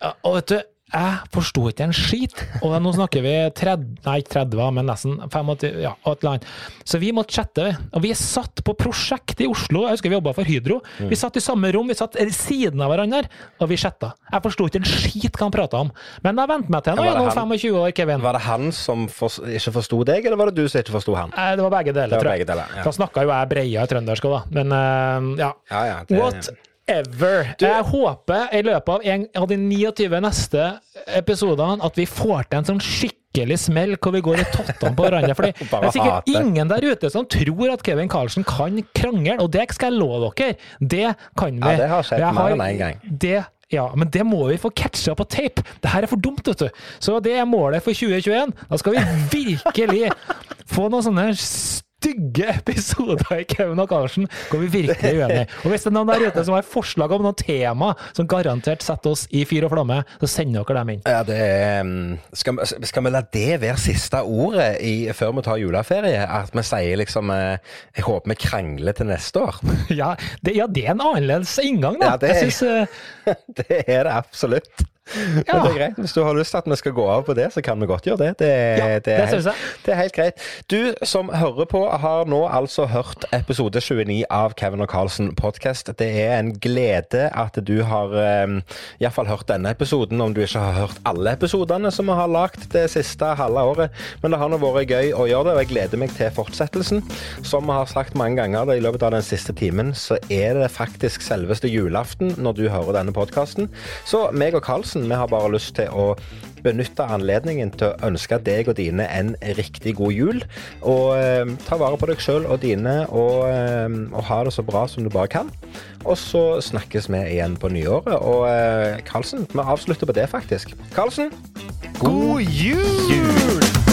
Speaker 1: Ja, og vet du, jeg forsto ikke en skit. Og nå snakker vi 30, nei, ikke 30, men nesten 85, ja, et eller annet. Så vi måtte chatte. Og vi satt på prosjekt i Oslo, jeg husker vi jobba for Hydro. Vi satt i samme rom, vi satt siden av hverandre, og vi chatta. Jeg forsto ikke en skit hva han prata om. Men jeg vente meg til nå, jeg er
Speaker 2: det
Speaker 1: 25 år, Kevin.
Speaker 2: Var det han som for, ikke forsto deg, eller var det du som ikke forsto han?
Speaker 1: Eh, Det var begge deler,
Speaker 2: var
Speaker 1: tror jeg.
Speaker 2: begge deler, ja.
Speaker 1: Da snakka jo jeg breia trøndersk òg, da. Men uh, ja.
Speaker 2: Ja, ja, det-
Speaker 1: Whatever. Jeg håper i løpet av en av de 29 neste episodene at vi får til en sånn skikkelig smell hvor vi går i tottene på hverandre. For [laughs] det er sikkert ingen der ute som tror at Kevin Karlsen kan krangle, og det skal jeg love dere. Det kan vi.
Speaker 2: Ja, det har skjedd mer enn en gang.
Speaker 1: Det ja, men det må vi få catcha på tape. Det her er for dumt, vet du. Så det er målet for 2021. Da skal vi virkelig få noen sånne stygge episoder i Kevin og Karlsen hvor vi virkelig [laughs] er uenige. Og hvis det er noen der ute som har forslag om noen tema som garantert setter oss i fyr og flamme, så sender dere dem inn.
Speaker 2: Ja, det er mm, skal, skal vi la det være siste ordet i, før vi tar juleferie? At vi sier liksom eh, Jeg håper vi krangler til neste år. [laughs]
Speaker 1: Ja, det, ja, det er en annerledes inngang, da.
Speaker 2: Ja, det er-
Speaker 1: synes, eh, [laughs]
Speaker 2: det er det absolutt. [laughs] Men
Speaker 1: Ja.
Speaker 2: det er greit. Hvis du har lyst til at vi skal gå av på det, så kan vi godt gjøre det. Det,
Speaker 1: Ja, det
Speaker 2: er
Speaker 1: det,
Speaker 2: helt, det er helt greit. Du som hører på, har nå altså hørt episode 29 av Kevin og Carlsen podkast. Det er en glede at du har um, iallfall hørt denne episoden, om du ikke har hørt alle episodene som vi har lagd det siste halve året. Men det har nå vært gøy å gjøre det, og jeg gleder meg til fortsettelsen. Som vi har sagt mange ganger i løpet av den siste timen, så er det faktisk selveste julaften når du hører denne podkasten. Så meg og Carlsen, vi har bare lyst til å benytte anledningen til å ønske deg og dine en riktig god jul. Og eh, ta vare på deg sjøl og dine, og, eh, og ha det så bra som du bare kan. Og så snakkes vi igjen på nyåret. Og eh, vi avslutter på det, faktisk. Carlsen,
Speaker 1: God jul!
Speaker 2: jul!